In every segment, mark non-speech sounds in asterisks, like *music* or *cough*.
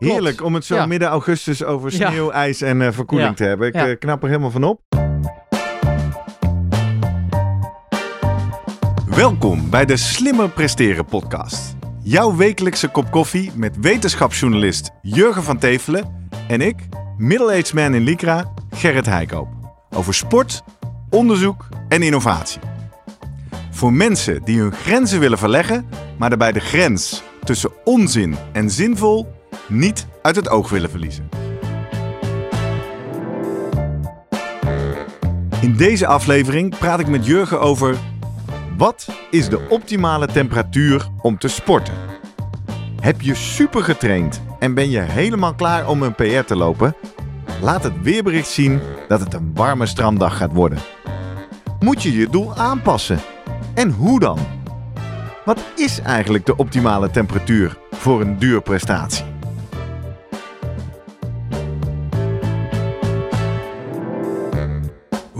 Heerlijk om het zo Ja. midden augustus over Ja. sneeuw, ijs en eh, verkoeling Ja. te hebben. Ik eh, knap er helemaal van op. Welkom bij de Slimmer Presteren podcast. Jouw wekelijkse kop koffie met wetenschapsjournalist Jurgen van Tevelen en ik, middle-aged man in Lycra, Gerrit Heikoop. Over sport, onderzoek en innovatie. Voor mensen die hun grenzen willen verleggen, maar daarbij de grens tussen onzin en zinvol niet uit het oog willen verliezen. In deze aflevering praat ik met Jurgen over wat is de optimale temperatuur om te sporten? Heb je super getraind en ben je helemaal klaar om een PR te lopen? Laat het weerbericht zien dat het een warme stranddag gaat worden. Moet je je doel aanpassen? En hoe dan? Wat is eigenlijk de optimale temperatuur voor een duurprestatie?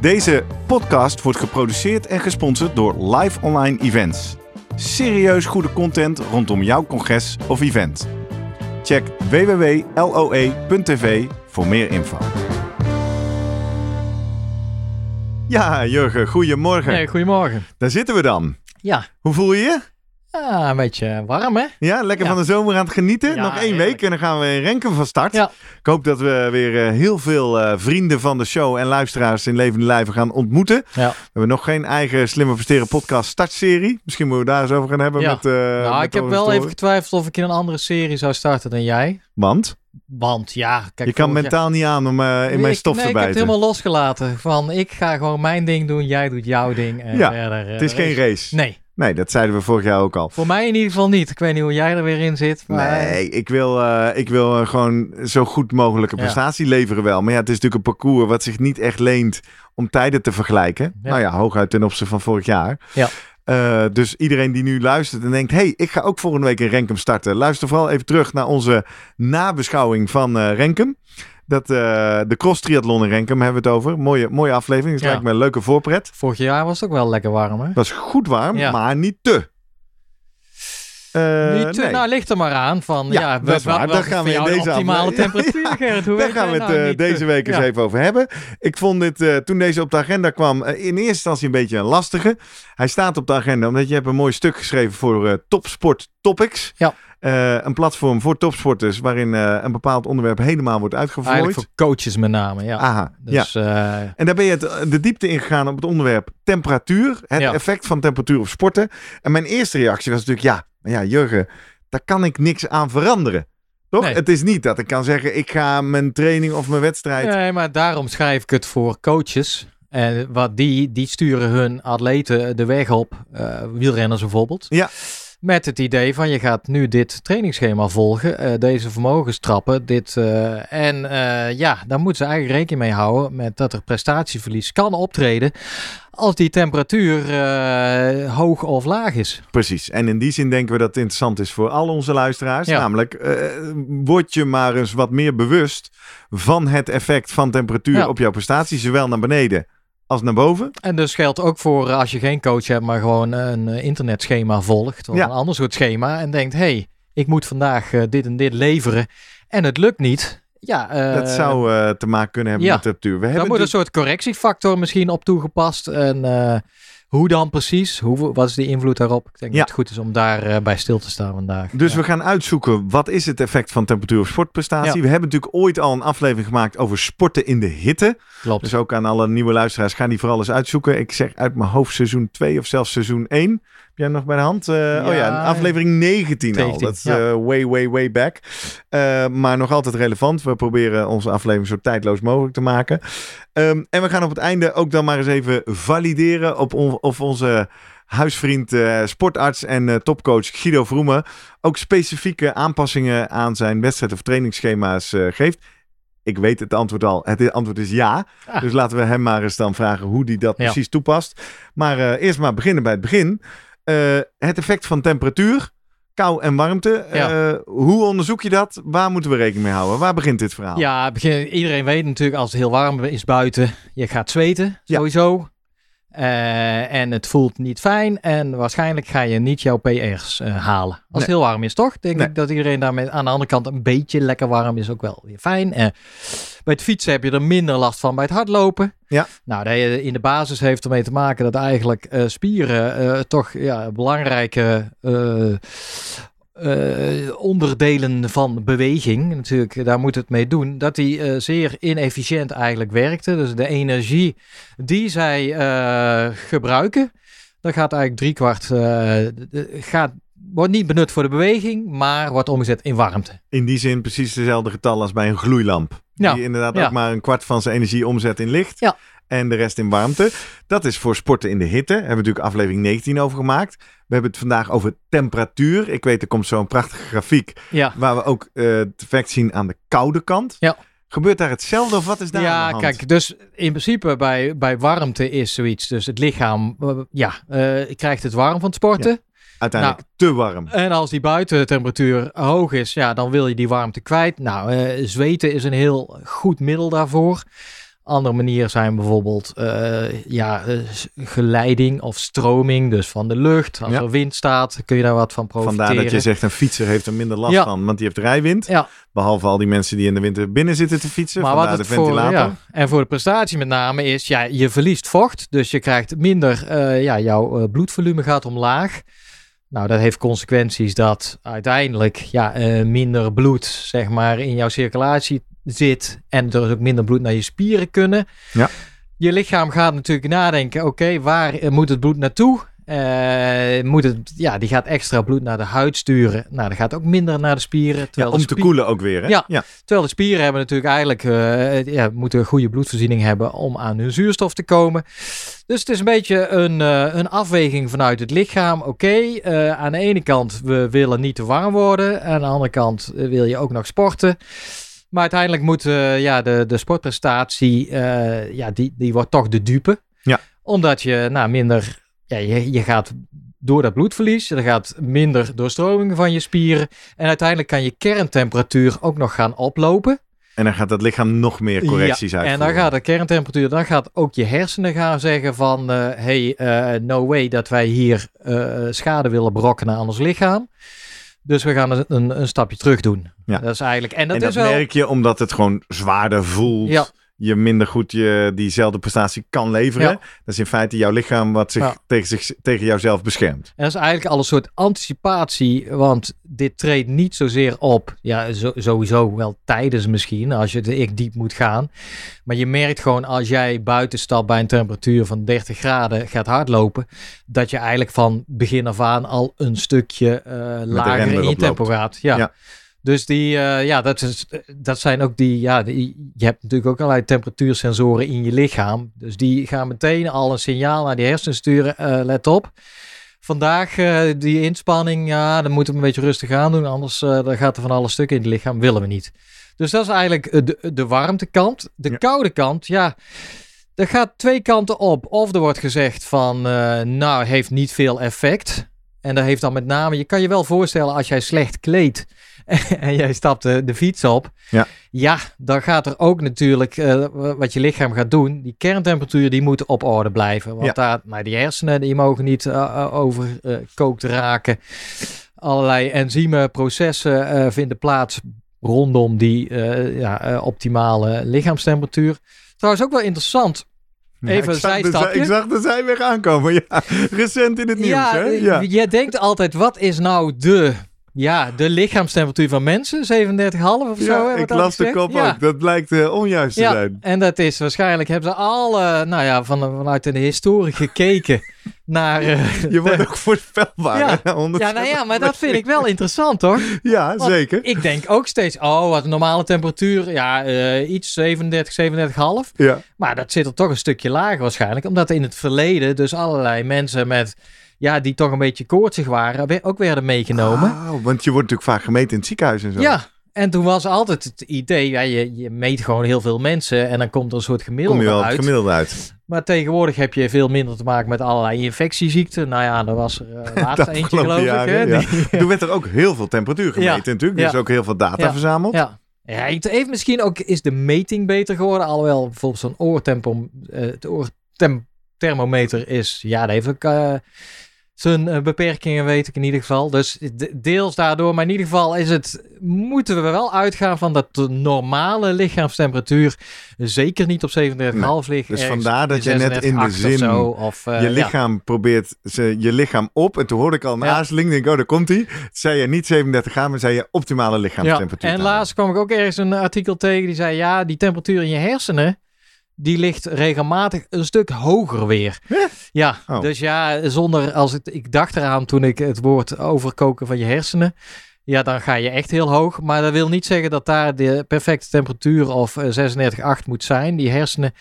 Deze podcast wordt geproduceerd en gesponsord door Live Online Events. Serieus goede content rondom jouw congres of event. Check www.loe.tv voor meer info. Ja, Jurgen, goedemorgen. Hey, goedemorgen. Daar zitten we dan. Ja. Hoe voel je je? Ja, een beetje warm hè? Ja, lekker Ja. van de zomer aan het genieten. Ja, Nog één heerlijk. week en dan gaan we in Renken van start. Ja. Ik hoop dat we weer eh, heel veel eh, vrienden van de show en luisteraars in levende lijven gaan ontmoeten. Ja. We hebben nog geen eigen Slimmer Presteren podcast startserie. Misschien moeten we daar eens over gaan hebben Ja. met, eh nou, met ik heb wel even getwijfeld of ik in een andere serie zou starten dan jij. Want Want ja, kijk. je kan mentaal niet aan om eh, in mijn stof nee, te ik heb het bijten. helemaal losgelaten. Van ik ga gewoon mijn ding doen, jij doet jouw ding. En Ja, verder, eh, Het is geen race. Nee, Nee, dat zeiden we vorig jaar ook al. voor mij in ieder geval niet. Ik weet niet hoe jij er weer in zit. Maar Nee, ik wil, eh, ik wil eh, gewoon zo goed mogelijke Ja. prestatie leveren wel. Maar ja, het is natuurlijk een parcours wat zich niet echt leent om tijden te vergelijken. Ja. Nou ja, hooguit ten opzichte van vorig jaar. Ja. Eh, dus iedereen die nu luistert en denkt... hey, ik ga ook volgende week in Renkum starten. Luister vooral even terug naar onze nabeschouwing van eh Renkum. Dat, eh, de cross triathlon in Renkum hebben we het over. Mooie, mooie aflevering. Het Ja. lijkt me een leuke voorpret. vorig jaar was het ook wel lekker warm hè? Het was goed warm, Ja. maar niet te. Eh, niet te, nee. nou, ligt er maar aan van, Ja, ja, dat. Daar gaan we in deze optimale temperatuur, *laughs* Gerrit. Hoe Daar gaan we het nou eh, deze week eens even over hebben. Ik vond dit, toen deze op de agenda kwam, in eerste instantie een beetje een lastige. Hij staat op de agenda omdat je hebt een mooi stuk geschreven voor Topsport Topics. Ja. Eh, een platform voor topsporters waarin eh, een bepaald onderwerp helemaal wordt. Eigenlijk voor coaches met name, ja. Aha, ja. Dus eh, En daar ben je het, de diepte ingegaan op het onderwerp temperatuur. Het Ja. effect van temperatuur op sporten. En mijn eerste reactie was natuurlijk, ja, maar ja, Jurgen, daar kan ik niks aan veranderen. Toch? Nee. Het is niet dat ik kan zeggen, ik ga mijn training of mijn wedstrijd Nee, maar daarom schrijf ik het voor coaches. En wat die, die sturen hun atleten de weg op, wielrenners bijvoorbeeld. Ja. Met het idee van je gaat nu dit trainingsschema volgen, eh, deze vermogenstrappen, dit. eh, en eh, ja, daar moeten ze eigenlijk rekening mee houden met dat er prestatieverlies kan optreden als die temperatuur hoog of laag is. Precies. En in die zin denken we dat het interessant is voor al onze luisteraars. Ja. Namelijk, word je maar eens wat meer bewust van het effect van temperatuur Ja. op jouw prestatie, zowel naar beneden als naar boven. En dus geldt ook voor eh, als je geen coach hebt, maar gewoon een eh, internetschema volgt. Of Ja. een ander soort schema. En denkt, hé, hey, ik moet vandaag eh, dit en dit leveren. En het lukt niet. Ja, eh, dat zou eh, te maken kunnen hebben ja. met temperatuur. We daar hebben moet een soort correctiefactor misschien op toegepast. En eh, hoe dan precies? Hoe, wat is de invloed daarop? Ik denk Ja. dat het goed is om daar eh, bij stil te staan vandaag. Dus Ja. we gaan uitzoeken wat is het effect van temperatuur op sportprestatie. Ja. We hebben natuurlijk ooit al een aflevering gemaakt over sporten in de hitte. Klopt. Dus ook aan alle nieuwe luisteraars, ga die vooral eens uitzoeken. Ik zeg uit mijn hoofd seizoen 2 of zelfs seizoen 1. Heb jij nog bij de hand? Eh, Oh ja, Ja, aflevering 19 al. 19, Dat is ja. eh, way, way, way back. Eh, maar nog altijd relevant. We proberen onze aflevering zo tijdloos mogelijk te maken. Ehm, en we gaan op het einde ook dan maar eens even valideren op on- of onze huisvriend, sportarts en topcoach Guido Vroemen ook specifieke aanpassingen aan zijn wedstrijd- of trainingsschema's geeft. ik weet het antwoord al. Het antwoord is ja. Ah. Dus laten we hem maar eens dan vragen hoe hij dat Ja. precies toepast. Maar eerst maar beginnen bij het begin. Eh, het effect van temperatuur, kou en warmte. Ja. Eh, hoe onderzoek je dat? Waar moeten we rekening mee houden? Waar begint dit verhaal? Ja, begin, iedereen weet natuurlijk als het heel warm is buiten, je gaat zweten, Ja. sowieso. Eh, en het voelt niet fijn en waarschijnlijk ga je niet jouw PR's eh, halen. Als Nee. het heel warm is, toch? Denk Nee. ik dat iedereen daarmee aan de andere kant een beetje lekker warm is ook wel weer fijn. Eh, bij het fietsen heb je er minder last van bij het hardlopen. Ja. Nou, dat je in de basis heeft ermee te maken dat eigenlijk spieren toch ja, belangrijke eh, onderdelen van beweging, natuurlijk, daar moet het mee doen, dat die eh, zeer inefficiënt eigenlijk werkte. Dus de energie die zij eh, gebruiken, dat gaat eigenlijk driekwart, gaat, wordt niet benut voor de beweging, maar wordt omgezet in warmte. In die zin precies dezelfde getal als bij een gloeilamp. Ja. Die inderdaad Ja. ook maar een kwart van zijn energie omzet in licht. Ja. En de rest in warmte. Dat is voor sporten in de hitte. Daar hebben we natuurlijk aflevering 19 over gemaakt. We hebben het vandaag over temperatuur. Ik weet, er komt zo'n prachtige grafiek. Ja. Waar we ook eh, het effect zien aan de koude kant. Ja. Gebeurt daar hetzelfde of wat is daar aan Ja, de hand? kijk, dus in principe bij, bij warmte is zoiets. Dus het lichaam eh, ja, eh, krijgt het warm van het sporten. Uiteindelijk Nou, te warm. En als die buitentemperatuur hoog is, ja, dan wil je die warmte kwijt. Nou, eh, zweten is een heel goed middel daarvoor. Andere manieren zijn bijvoorbeeld eh, ja, eh, geleiding of stroming, dus van de lucht. Als Ja. er wind staat, kun je daar wat van profiteren. Vandaar dat je zegt een fietser heeft er minder last Ja. van. Want die heeft rijwind. Ja. Behalve al die mensen die in de winter binnen zitten te fietsen. Maar wat de het voor, ventilator. ja, en voor de prestatie met name is, ja, je verliest vocht. Dus je krijgt minder, eh, ja, jouw bloedvolume gaat omlaag. Nou, dat heeft consequenties dat uiteindelijk ja, minder bloed zeg maar, in jouw circulatie zit. En er is ook minder bloed naar je spieren kunnen. Ja. Je lichaam gaat natuurlijk nadenken, oké, waar eh, moet het bloed naartoe? Eh, moet het, ja, die gaat extra bloed naar de huid sturen. Nou, dat gaat ook minder naar de spieren. Ja, om de te koelen ook weer. Hè? Ja. ja. Terwijl de spieren hebben natuurlijk eigenlijk eh, ja, moeten een goede bloedvoorziening hebben om aan hun zuurstof te komen. Dus het is een beetje een, een afweging vanuit het lichaam. Oké, aan de ene kant we willen niet te warm worden. Aan de andere kant wil je ook nog sporten. Maar uiteindelijk moet eh, ja, de, de sportprestatie, eh, ja, die, die wordt toch de dupe. Ja. Omdat je nou, minder, ja, je, je gaat door dat bloedverlies, er gaat minder doorstroming van je spieren. En uiteindelijk kan je kerntemperatuur ook nog gaan oplopen. En dan gaat het lichaam nog meer correcties Ja, uitvoeren. En dan gaat de kerntemperatuur, dan gaat ook je hersenen gaan zeggen van... eh, hey, no way dat wij hier schade willen berokkenen aan ons lichaam. Dus we gaan een, een, stapje terug doen. Ja. Dat is eigenlijk... En dat, en dat is wel... merk je omdat het gewoon zwaarder voelt. Ja. Je minder goed je diezelfde prestatie kan leveren. Ja. Dat is in feite jouw lichaam wat zich, Ja. tegen, zich tegen jouzelf beschermt. En dat is eigenlijk al een soort anticipatie, want dit treedt niet zozeer op, ja, zo- sowieso wel tijdens misschien, als je er echt diep moet gaan. Maar je merkt gewoon als jij buiten stapt bij een temperatuur van 30 graden gaat hardlopen, dat je eigenlijk van begin af aan al een stukje eh, lager in je tempo gaat. Ja. Ja. Dus die, eh, ja, dat, is, dat zijn ook die, ja, die, je hebt natuurlijk ook allerlei temperatuursensoren in je lichaam. Dus die gaan meteen al een signaal naar die hersenen sturen, eh, let op. Vandaag eh, die inspanning, ja, dan moeten we een beetje rustig aan doen, anders dan gaat er van alles stuk in het lichaam, willen we niet. Dus dat is eigenlijk de, de warmtekant. De Ja. koude kant, ja, er gaat twee kanten op. Of er wordt gezegd van, nou, heeft niet veel effect. En dat heeft dan met name, je kan je wel voorstellen als jij slecht kleedt *laughs* en jij stapt de, de fiets op. Ja. Ja, dan gaat er ook natuurlijk, eh, wat je lichaam gaat doen, die kerntemperatuur die moet op orde blijven. Want Ja. daar, nou, die hersenen die mogen niet eh, overkookt raken. Allerlei enzymprocessen eh vinden plaats rondom die eh, ja, eh, optimale lichaamstemperatuur. Trouwens ook wel interessant. Even ik zag de, ik zag de zijweg aankomen. Ja, *laughs* recent in het nieuws. ja, hè? eh, Ja. jij denkt altijd, wat is nou de, ja, de lichaamstemperatuur van mensen? 37,5 of zo? Ja, ik las de kop Ja. ook. Dat blijkt eh, onjuist te Ja, zijn. en dat is waarschijnlijk, hebben ze al, eh, nou ja, van, vanuit de historie gekeken *laughs* naar... eh, *laughs* Je wordt ook voorspelbaar. Ja. hè? 100 ja, nou ja, maar dat vind ik wel interessant, hoor. *laughs* Ja, Want zeker. Ik denk ook steeds, oh, wat een normale temperatuur, ja, eh, iets 37, 37,5. Ja. Maar dat zit er toch een stukje lager waarschijnlijk. Omdat in het verleden dus allerlei mensen met, ja, die toch een beetje koortsig waren, ook werden meegenomen. Oh, want je wordt natuurlijk vaak gemeten in het ziekenhuis en zo. ja, En toen was altijd het idee, ja, je, je meet gewoon heel veel mensen en dan komt er een soort Kom gemiddelde je wel op het uit. gemiddelde uit. Maar tegenwoordig heb je veel minder te maken met allerlei infectieziekten. Nou ja, er was er uh, *laughs* laatst eentje geloof jaren, ik. Hè? ja. Die- *laughs* Toen werd er ook heel veel temperatuur gemeten natuurlijk. Dus Ja. ook heel veel data Ja. verzameld. Ja. Ja, het heeft misschien ook is de meting beter geworden. Alhoewel bijvoorbeeld zo'n oortempo, eh, het oorthermometer is, ja, dat heeft ook eh, zijn eh, beperkingen, weet ik in ieder geval. Dus de- deels daardoor, maar in ieder geval is het, moeten we wel uitgaan van dat de normale lichaamstemperatuur zeker niet op 37,5 ligt. Dus vandaar dat je net in de 36,8 of zin zo, of, eh, je ja. lichaam probeert ze, je lichaam op. En toen hoorde ik al een Ja. aarzeling. Denk oh, daar komt hij. Zei je niet 37 graden, maar zei je optimale Ja, lichaamstemperatuur. en te laatst kwam ik ook ergens een artikel tegen die zei: ja, die temperatuur in je hersenen. Die ligt regelmatig een stuk hoger weer. Ja? Ja, Oh. dus ja, zonder als het, ik dacht eraan toen ik het woord overkoken van je hersenen. Ja, dan ga je echt heel hoog. Maar dat wil niet zeggen dat daar de perfecte temperatuur of eh, 36,8 moet zijn. Die hersenen,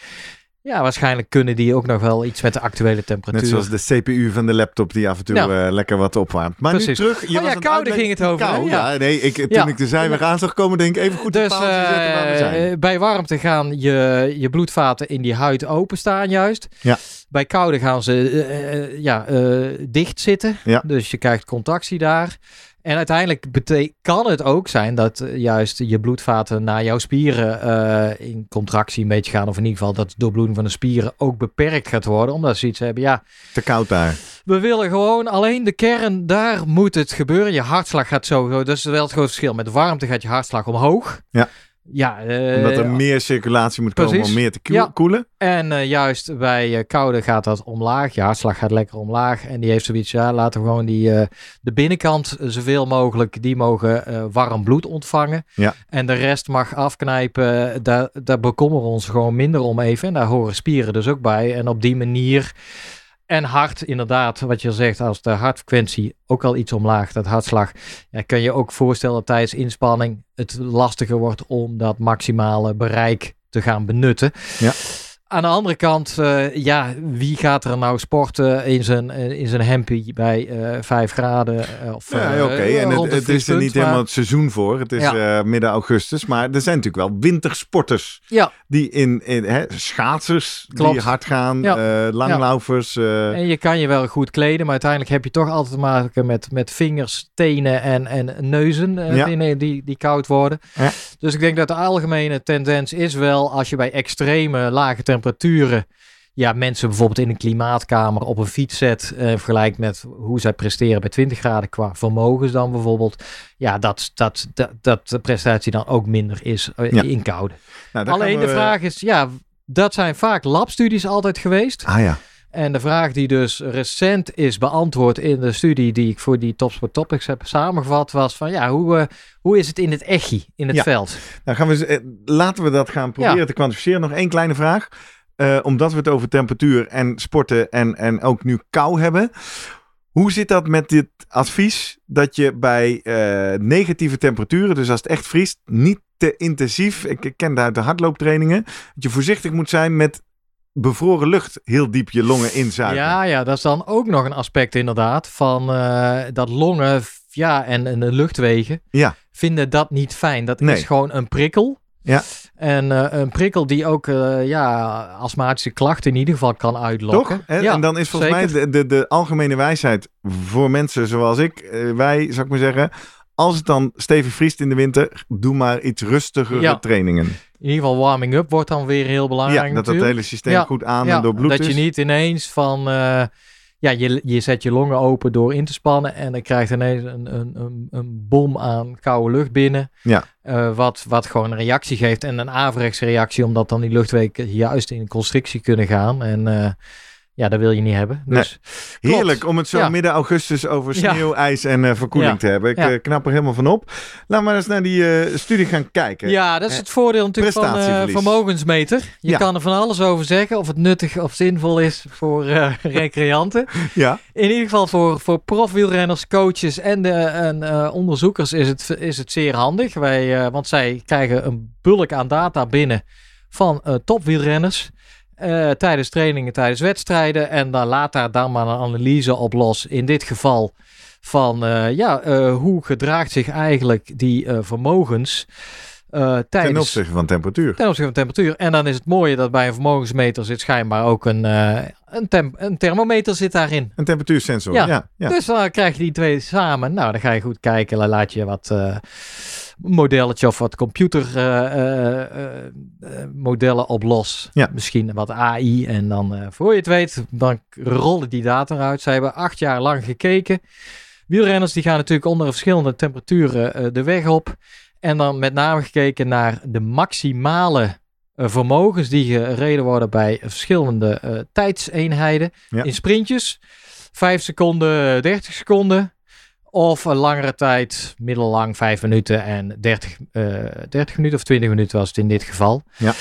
ja, waarschijnlijk kunnen die ook nog wel iets met de actuele temperatuur. Net zoals de CPU van de laptop die af en toe Ja. eh, lekker wat opwarmt. Maar Precies. nu terug. Je Oh ja, koude ging het over? Kou, Ja. ja. nee, ik, toen Ja. ik de zijweg aan zag komen, denk ik even goed de Dus waar we eh, zijn. bij warmte gaan je, je bloedvaten in die huid openstaan juist. Ja. Bij koude gaan ze eh, eh, ja, eh, dicht zitten. Ja. Dus je krijgt contractie daar. En uiteindelijk kan het ook zijn dat eh, juist je bloedvaten naar jouw spieren eh, in contractie een beetje gaan. Of in ieder geval dat de doorbloeding van de spieren ook beperkt gaat worden. Omdat ze iets hebben, ja, Te koud daar. we willen gewoon alleen de kern, daar moet het gebeuren. Je hartslag gaat sowieso, dat is wel het grote verschil. Met warmte gaat je hartslag omhoog. Ja. Ja, eh, Omdat er meer circulatie moet komen om meer te Ja. koelen. en eh, juist bij eh, koude gaat dat omlaag. Je hartslag gaat lekker omlaag. En die heeft zoiets, ja, laten we gewoon die, eh, de binnenkant eh, zoveel mogelijk, die mogen eh, warm bloed ontvangen. Ja. En de rest mag afknijpen. Daar, daar bekommeren we ons gewoon minder om even. En daar horen spieren dus ook bij. En op die manier... En hart, inderdaad, wat je zegt, als de hartfrequentie ook al iets omlaag, dat hartslag, ja, kan je ook voorstellen dat tijdens inspanning het lastiger wordt om dat maximale bereik te gaan benutten. Ja. Aan de andere kant, eh, ja, wie gaat er nou sporten in zijn, eh, in zijn hempie bij eh 5 graden? Of, Ja, oké. En het, het is er niet helemaal het seizoen voor. Het is Ja. midden augustus. Maar er zijn natuurlijk wel wintersporters. Ja. Die in, in hè, schaatsers die hard gaan. Ja. langlaufers. En je kan je wel goed kleden, maar uiteindelijk heb je toch altijd te maken met, met vingers, tenen en, en neuzen Ja. binnen die, die koud worden. Ja. Dus ik denk dat de algemene tendens is wel als je bij extreme lage temperaturen ja, mensen bijvoorbeeld in een klimaatkamer op een fiets zet, eh, vergelijkt met hoe zij presteren bij 20 graden qua vermogens dan bijvoorbeeld. Ja, dat, dat, dat, dat de prestatie dan ook minder is eh, Ja. in koude. nou, Alleen gaan de we- vraag is, ja, dat zijn vaak labstudies altijd geweest. Ah ja. En de vraag die dus recent is beantwoord in de studie die ik voor die Topsport Topics heb samengevat, was van ja, hoe, eh, hoe is het in het echi, in het Ja. veld? Nou gaan we, laten we dat gaan proberen Ja. te kwantificeren. Nog één kleine vraag. Eh, omdat we het over temperatuur en sporten en, en ook nu kou hebben. Hoe zit dat met dit advies dat je bij eh, negatieve temperaturen, dus als het echt vriest, niet te intensief, ik ik ken het uit de hardlooptrainingen, dat je voorzichtig moet zijn met bevroren lucht heel diep je longen inzuigen. Ja, ja, dat is dan ook nog een aspect inderdaad van eh, dat longen ja, en, en de luchtwegen Ja. vinden dat niet fijn. Dat Nee. is gewoon een prikkel. Ja. En eh, een prikkel die ook eh, ja, astmatische klachten in ieder geval kan uitlokken. Toch? Hè? Ja, en dan is volgens zeker. mij de, de, de algemene wijsheid voor mensen zoals ik, eh, wij, zou ik maar zeggen, als het dan stevig vriest in de winter, doe maar iets rustigere Ja. trainingen. In ieder geval warming up wordt dan weer heel belangrijk Ja, dat dat natuurlijk. hele systeem goed aan Ja, en doorbloed dat is. je niet ineens van... ja, je, je zet je longen open door in te spannen... en dan krijgt ineens een, een, een, een bom aan koude lucht binnen. Ja. Eh, wat, wat gewoon een reactie geeft. En een averechtse reactie... omdat dan die luchtwegen juist in constrictie kunnen gaan. En eh, ja, dat wil je niet hebben. Nee. Dus Heerlijk om het zo Ja. midden augustus over Ja. sneeuw, ijs en eh, verkoeling Ja. te hebben. Ik eh, knap er helemaal van op. Laten we maar eens naar die eh, studie gaan kijken. Ja, dat is het voordeel natuurlijk van vermogensmeter. Je kan er van alles over zeggen of het nuttig of zinvol is voor *laughs* recreanten. Ja. In ieder geval voor, voor profwielrenners, coaches en, de, en onderzoekers is het, is het zeer handig. Wij, want zij krijgen een bulk aan data binnen van topwielrenners. Eh, tijdens trainingen, tijdens wedstrijden. En dan laat daar dan maar een analyse op los. In dit geval van uh, ja, uh, hoe gedraagt zich eigenlijk die vermogens tijdens... Ten opzichte van temperatuur. Ten opzichte van temperatuur. En dan is het mooie dat bij een vermogensmeter zit schijnbaar ook een, een, tem een thermometer zit daarin. Een temperatuursensor, ja. ja, ja. Dus dan krijg je die twee samen. Nou, dan ga je goed kijken. Dan laat je wat modelletje of wat computermodellen op los. Ja. Misschien wat AI. En dan, voor je het weet, dan rollen die data eruit. Ze hebben acht jaar lang gekeken. Wielrenners die gaan natuurlijk onder verschillende temperaturen de weg op. En dan met name gekeken naar de maximale vermogens die gereden worden bij verschillende uh, tijdseenheden. Ja. In sprintjes, 5 seconden, 30 seconden. Of een langere tijd, middellang 5 minuten en 30, uh, 30 minuten of 20 minuten was het in dit geval. Ja.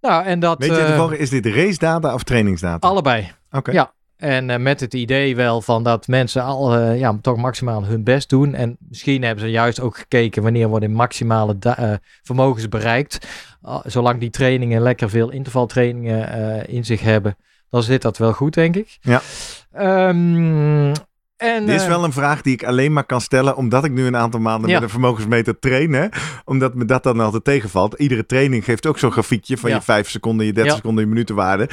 Nou, en dat, Weet je toevallig, is dit race data of trainingsdata? Allebei. Oké. Ja. En uh, met het idee wel van dat mensen al uh, ja, toch maximaal hun best doen. En misschien hebben ze juist ook gekeken wanneer worden maximale uh, vermogens bereikt. zolang die trainingen lekker veel intervaltrainingen in zich hebben, dan zit dat wel goed, denk ik. Ja. Um, en, Dit is wel een vraag die ik alleen maar kan stellen omdat ik nu een aantal maanden Ja. met een vermogensmeter train. Hè? Omdat me dat dan altijd tegenvalt. Iedere training geeft ook zo'n grafiekje van Ja. je 5 seconden, je 30 Ja. seconden, je minutenwaarde.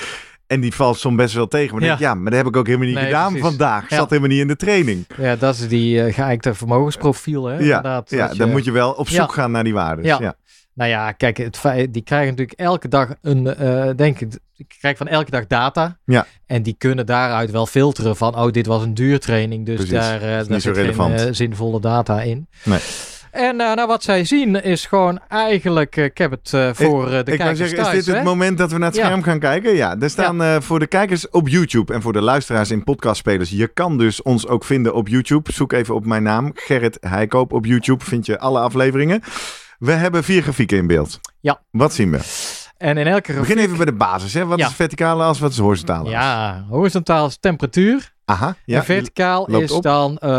En die valt soms best wel tegen. Maar Ja. denk ik, ja, maar dat heb ik ook helemaal niet Nee, gedaan precies. vandaag. Ja. Zat helemaal niet in de training. ja, dat is die uh, geëikte vermogensprofiel. Hè? Ja, Inderdaad, ja dan moet je wel op zoek Ja. gaan naar die waardes. Ja. Nou ja, kijk, het feit, die krijgen natuurlijk elke dag een, eh denk ik, die krijgen van elke dag data. Ja. En die kunnen daaruit wel filteren van, oh, dit was een duurtraining, dus Precies. daar, is niet daar zit geen relevant. eh, zinvolle data in. Nee. En eh, nou, wat zij zien is gewoon eigenlijk, ik heb het voor de ik kijkers zeggen, thuis, is dit het moment dat we naar het Ja. scherm gaan kijken? Ja, er staan voor de kijkers op YouTube en voor de luisteraars in podcastspelers. Je kan dus ons ook vinden op YouTube. Zoek even op mijn naam, Gerrit Heikoop op YouTube. Vind je alle afleveringen. We hebben vier grafieken in beeld. Ja. Wat zien we? En in elke We beginnen even bij de basis. Hè? Wat Ja. is verticale as, wat is horizontale as? Ja, horizontaal is temperatuur. Aha, ja. en verticaal loopt is op. dan eh,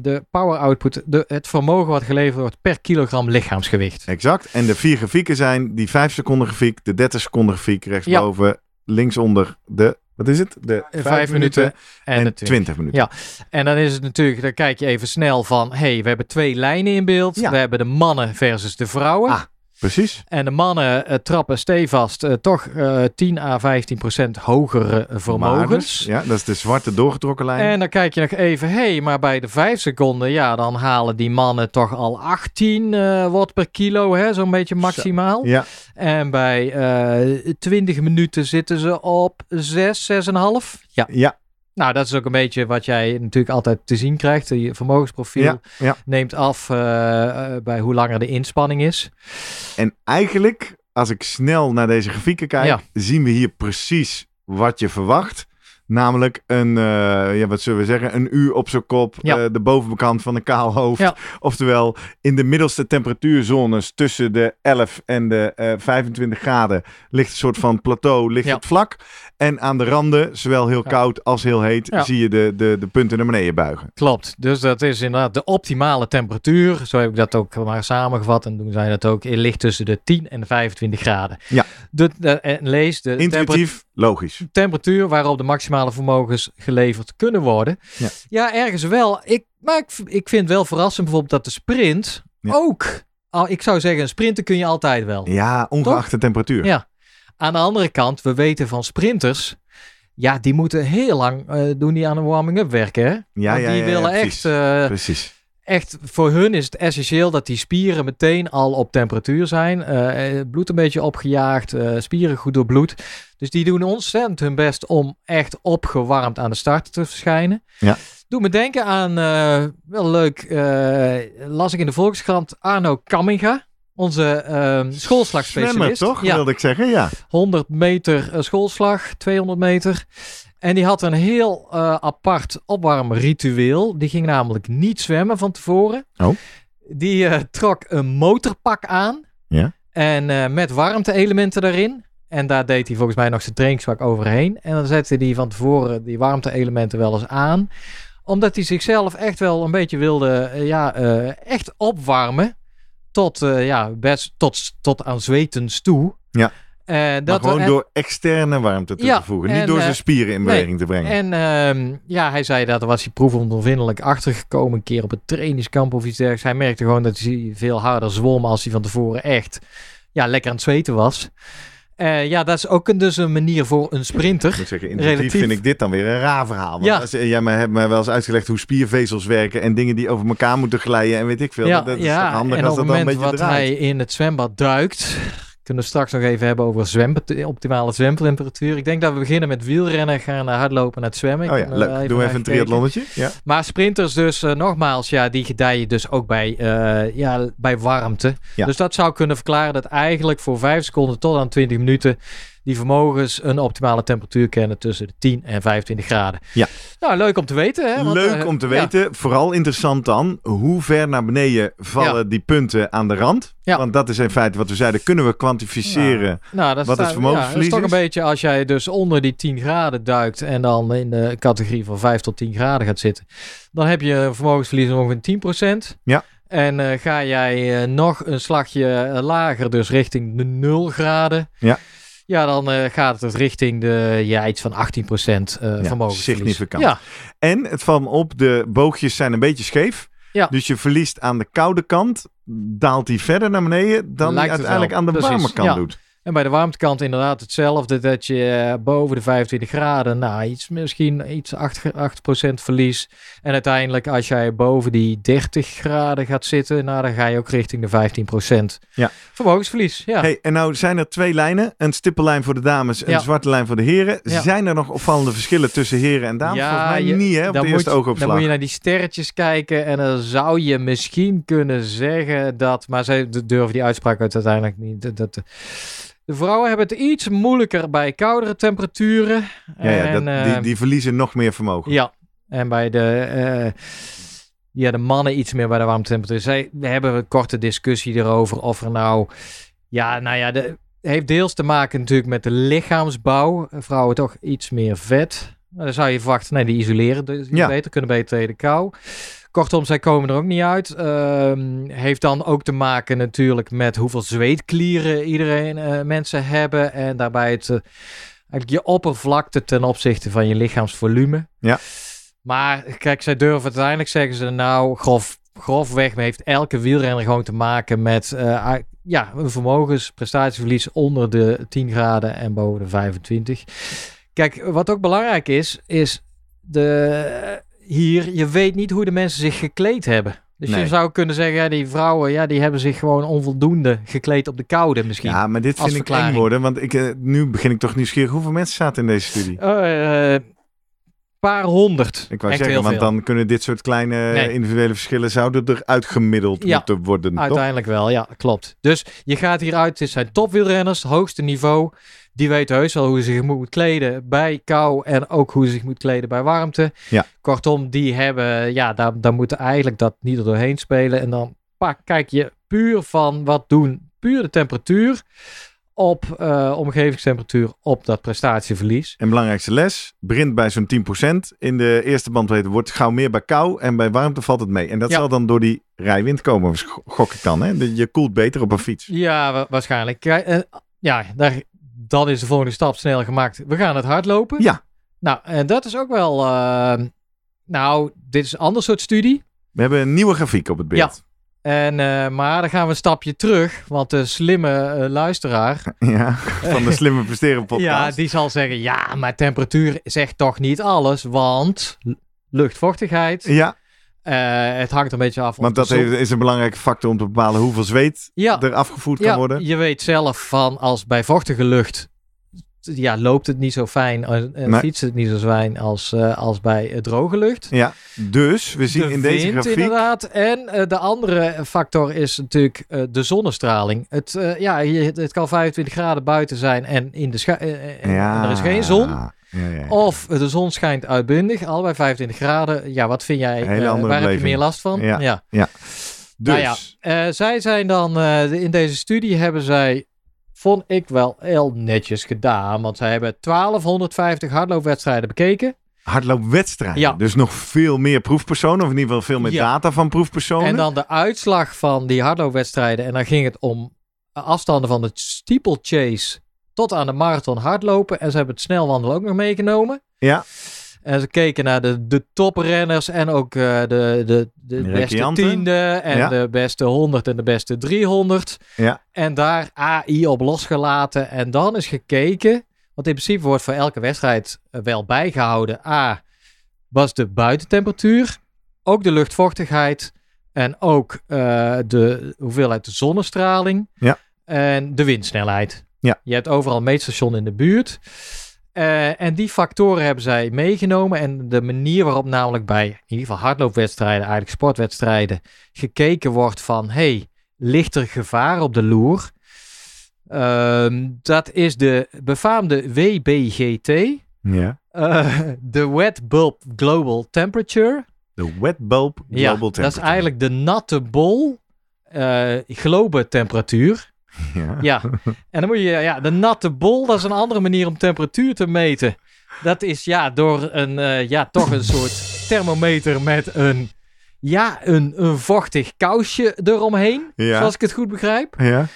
de power output, de, het vermogen wat geleverd wordt per kilogram lichaamsgewicht. Exact. En de vier grafieken zijn die 5 seconden grafiek, de 30 seconden grafiek rechtsboven, linksonder de, wat is het? De 5 vijf minuten minuten En, en de 20. 20 minuten. Ja. En dan is het natuurlijk, dan kijk je even snel van, hey, we hebben twee lijnen in beeld. Ja. We hebben de mannen versus de vrouwen. Ah. Precies. En de mannen eh, trappen stevast eh, toch eh 10 à 15 procent hogere vermogens. Ja, dat is de zwarte doorgetrokken lijn. En dan kijk je nog even, hé, hey, maar bij de 5 seconden, ja, dan halen die mannen toch al 18 eh, watt per kilo, hè, zo'n beetje maximaal. Ja, En bij eh 20 minuten zitten ze op 6, 6,5. Ja, ja, nou, dat is ook een beetje wat jij natuurlijk altijd te zien krijgt. Je vermogensprofiel ja, ja. neemt af eh, eh, bij hoe langer de inspanning is. En eigenlijk, als ik snel naar deze grafieken kijk, Ja. zien we hier precies wat je verwacht. Namelijk een, eh, ja, wat zullen we zeggen, een uur op zijn kop, Ja. eh, de bovenkant van een kaal hoofd. Ja. Oftewel, in de middelste temperatuurzones tussen de 11 en de eh, 25 graden ligt een soort van plateau, ligt Ja. het vlak. En aan de randen, zowel heel koud als heel heet, zie je de, de, de punten naar beneden buigen. Klopt. Dus dat is inderdaad de optimale temperatuur. Zo heb ik dat ook maar samengevat. En toen zei dat ook. Het ligt tussen de 10 en de 25 graden. Ja. De, de, en lees de temperatuur. Intuïtief, logisch. temperatuur waarop de maximale vermogens geleverd kunnen worden. Ja. ergens wel. Ik, maar ik, vind wel verrassend bijvoorbeeld dat de sprint Ja. ook. Al, ik zou zeggen, een sprinten kun je altijd wel. Ja, ongeacht de temperatuur. Ja. Aan de andere kant, we weten van sprinters. Ja, die moeten heel lang eh, doen die aan een warming-up werken. Hè? ja, Want ja, die ja, ja, willen precies. echt, eh, precies. Echt, voor hun is het essentieel dat die spieren meteen al op temperatuur zijn. Eh, eh, bloed een beetje opgejaagd, eh, spieren goed doorbloed. Dus die doen ontzettend hun best om echt opgewarmd aan de start te verschijnen. Ja. Doe me denken aan, wel leuk, las ik in de Volkskrant, Arno Kamminga. Onze Zwemmer, schoolslagspecialist. toch? Ja, Wilde ik zeggen, ja. 100 meter schoolslag, 200 meter. En die had een heel eh, apart opwarmritueel. Die ging namelijk niet zwemmen van tevoren. Oh. Die eh, trok een motorpak aan. Ja. En eh, met warmte-elementen daarin. En daar deed hij volgens mij nog zijn trainingspak overheen. En dan zette hij van tevoren die warmte-elementen wel eens aan. Omdat hij zichzelf echt wel een beetje wilde ja, echt opwarmen. Tot, ja, best, tot, tot aan zwetens toe. Ja. Eh, Maar dat gewoon en- door externe warmte toe Ja, te voegen. en, Niet door eh, zijn spieren in beweging te brengen. En ehm, ja, hij zei dat er was hij proefondervindelijk achtergekomen. Een keer op het trainingskamp of iets dergelijks. Hij merkte gewoon dat hij veel harder zwom als hij van tevoren echt ja, lekker aan het zweten was. Eh, ja, dat is ook een, dus een manier voor een sprinter. Ik moet zeggen, intuïtief relatief- vind ik dit dan weer een raar verhaal. Want Ja. als, jij hebt mij wel eens uitgelegd hoe spiervezels werken en dingen die over elkaar moeten glijden en weet ik veel. ja, dat is ja, toch handig en als op dat dan een beetje wat draait. hij in het zwembad duikt, kunnen we straks nog even hebben over zwem, optimale zwemtemperatuur. Ik denk dat we beginnen met wielrennen, gaan naar hardlopen, naar het zwemmen. Oh ja, er leuk. even Doen we even een triathlonnetje. Ja. Maar sprinters dus, eh, nogmaals, ja, die gedijen dus ook bij, eh, ja, bij warmte. Ja. Dus dat zou kunnen verklaren dat eigenlijk voor 5 seconden tot aan 20 minuten die vermogens een optimale temperatuur kennen tussen de 10 en 25 graden. Ja. Nou, leuk om te weten. Hè? Want, Leuk eh, om te ja. weten. Vooral interessant dan, hoe ver naar beneden vallen Ja. die punten aan de rand? Ja. Want dat is in feite wat we zeiden. Kunnen we kwantificeren? Nou, dat Wat het vermogensverlies ja, dat is toch is? een beetje als jij dus onder die 10 graden duikt en dan in de categorie van 5 tot 10 graden gaat zitten. Dan heb je een vermogensverlies van ongeveer 10%. Ja. En eh, ga jij eh, nog een slagje lager, dus richting de 0 graden. Ja. Ja, dan eh, gaat het richting de, ja, iets van 18% eh vermogensverlies. significant. Ja, En het valt me op, de boogjes zijn een beetje scheef. Ja. Dus je verliest aan de koude kant, daalt die verder naar beneden dan het uiteindelijk aan de warme kant ja. doet. En bij de warmtekant inderdaad hetzelfde. Dat je eh, boven de 25 graden, nou iets, misschien iets 8, 8% verlies. En uiteindelijk als jij boven die 30 graden gaat zitten, nou dan ga je ook richting de 15% Ja. vermogensverlies. Ja. Hey, en nou zijn er twee lijnen. Een stippellijn voor de dames en Ja. een zwarte lijn voor de heren. Ja. Zijn er nog opvallende verschillen tussen heren en dames? Volgens mij je- niet hè, op dan de moet eerste je- oogopslag. Dan moet je naar die sterretjes kijken en dan zou je misschien kunnen zeggen dat, maar d- durven die uitspraak uit uiteindelijk niet. Dat, dat, de vrouwen hebben het iets moeilijker bij koudere temperaturen. Ja, ja, En, dat, die, ehm, die verliezen nog meer vermogen. Ja, en bij de, eh, ja, de mannen iets meer bij de warmtetemperatuur. Zij, we hebben een korte discussie erover of er nou... Ja, nou ja, de, heeft deels te maken natuurlijk met de lichaamsbouw. Vrouwen toch iets meer vet. Dan zou je verwachten, nee, die isoleren dus Ja. beter, kunnen beter tegen de kou. Kortom, zij komen er ook niet uit. Ehm, heeft dan ook te maken natuurlijk met hoeveel zweetklieren iedereen, eh, mensen hebben. En daarbij het, eh, eigenlijk je oppervlakte ten opzichte van je lichaamsvolume. Ja. Maar kijk, zij durven uiteindelijk, zeggen ze nou, grof, grofweg heeft elke wielrenner gewoon te maken met eh, ja, een vermogensprestatieverlies onder de 10 graden en boven de 25. Kijk, wat ook belangrijk is, is de, hier, je weet niet hoe de mensen zich gekleed hebben. Dus Nee. je zou kunnen zeggen, ja, die vrouwen, ja, die hebben zich gewoon onvoldoende gekleed op de koude misschien. Ja, maar dit vind ik eng verklaring. worden. Want ik, eh, nu begin ik toch nieuwsgierig. Hoeveel mensen zaten in deze studie? Eh, paar honderd. Ik wou Echt zeggen, want veel. dan kunnen dit soort kleine Nee. individuele verschillen zouden er uitgemiddeld Ja, moeten worden. Toch? Uiteindelijk wel, ja, klopt. Dus je gaat hieruit, dit zijn topwielrenners, hoogste niveau. Die weten heus wel hoe ze zich moet kleden bij kou en ook hoe ze zich moet kleden bij warmte. Ja. Kortom, die hebben, ja, daar, daar moeten eigenlijk dat niet er doorheen spelen. En dan pak, kijk je puur van wat doen, puur de temperatuur op eh, omgevingstemperatuur op dat prestatieverlies. En belangrijkste les, begint bij zo'n 10%. In de eerste bandbreedte wordt gauw meer bij kou en bij warmte valt het mee. En dat Ja. zal dan door die rijwind komen, gok ik dan. Hè? Je koelt beter op een fiets. Ja, wa- waarschijnlijk. Eh, ja, daar, dan is de volgende stap snel gemaakt. We gaan het hardlopen. Ja. Nou, en dat is ook wel. eh, nou, dit is een ander soort studie. We hebben een nieuwe grafiek op het beeld. En, eh, maar dan gaan we een stapje terug. Want de slimme eh, luisteraar. *laughs* Ja, van de *laughs* Slimme Presteren podcast. Ja, die zal zeggen: ja, maar temperatuur zegt toch niet alles. Want luchtvochtigheid. Ja, eh, het hangt een beetje af. want dat is een belangrijke factor om te bepalen hoeveel zweet Ja. er afgevoerd kan Ja, worden. je weet zelf van als bij vochtige lucht ja, loopt het niet zo fijn en Nee. fietst het niet zo fijn als, eh, als bij droge lucht. Ja, dus we zien de in deze wind grafiek... inderdaad. En eh, de andere factor is natuurlijk de zonnestraling. Het, ja, je, het kan 25 graden buiten zijn en, in de en er is geen zon. Ja, ja, ja. Of de zon schijnt uitbundig, allebei 25 graden. Ja, wat vind jij? Andere waar heb je meer last van? Ja. ja. Dus, Nou ja, eh, zij zijn dan, eh, in deze studie hebben zij, vond ik wel heel netjes gedaan. Want zij hebben 1250 hardloopwedstrijden bekeken. hardloopwedstrijden. Ja. Dus nog veel meer proefpersonen, of in ieder geval veel meer Ja. data van proefpersonen. En dan de uitslag van die hardloopwedstrijden. En dan ging het om afstanden van de steeplechase tot aan de marathon hardlopen. En ze hebben het snelwandelen ook nog meegenomen. Ja. En ze keken naar de, de toprenners en ook uh, de, de, de, beste tiende en Ja. de beste 100 en de beste 300. Ja. En daar AI op losgelaten. En dan is gekeken, want in principe wordt voor elke wedstrijd eh, wel bijgehouden. A, was de buitentemperatuur, ook de luchtvochtigheid en ook eh, de hoeveelheid zonnestraling Ja. en de windsnelheid. Ja. Je hebt overal een meetstation in de buurt. Eh, en die factoren hebben zij meegenomen. En de manier waarop namelijk bij in ieder geval hardloopwedstrijden, eigenlijk sportwedstrijden, gekeken wordt van hey, ligt er gevaar op de loer? Ehm, dat is de befaamde WBGT, ja. eh, de Wet Bulb Global Temperature. De wet bulb global ja, temperature. dat is eigenlijk de natte bol eh globe temperatuur. *laughs* Ja. Ja, en dan moet je, ja, de natte bol, dat is een andere manier om temperatuur te meten. Dat is ja, door een, eh, ja, toch een soort thermometer met een, ja, een, een vochtig kousje eromheen. Ja. Zoals ik het goed begrijp. Ja.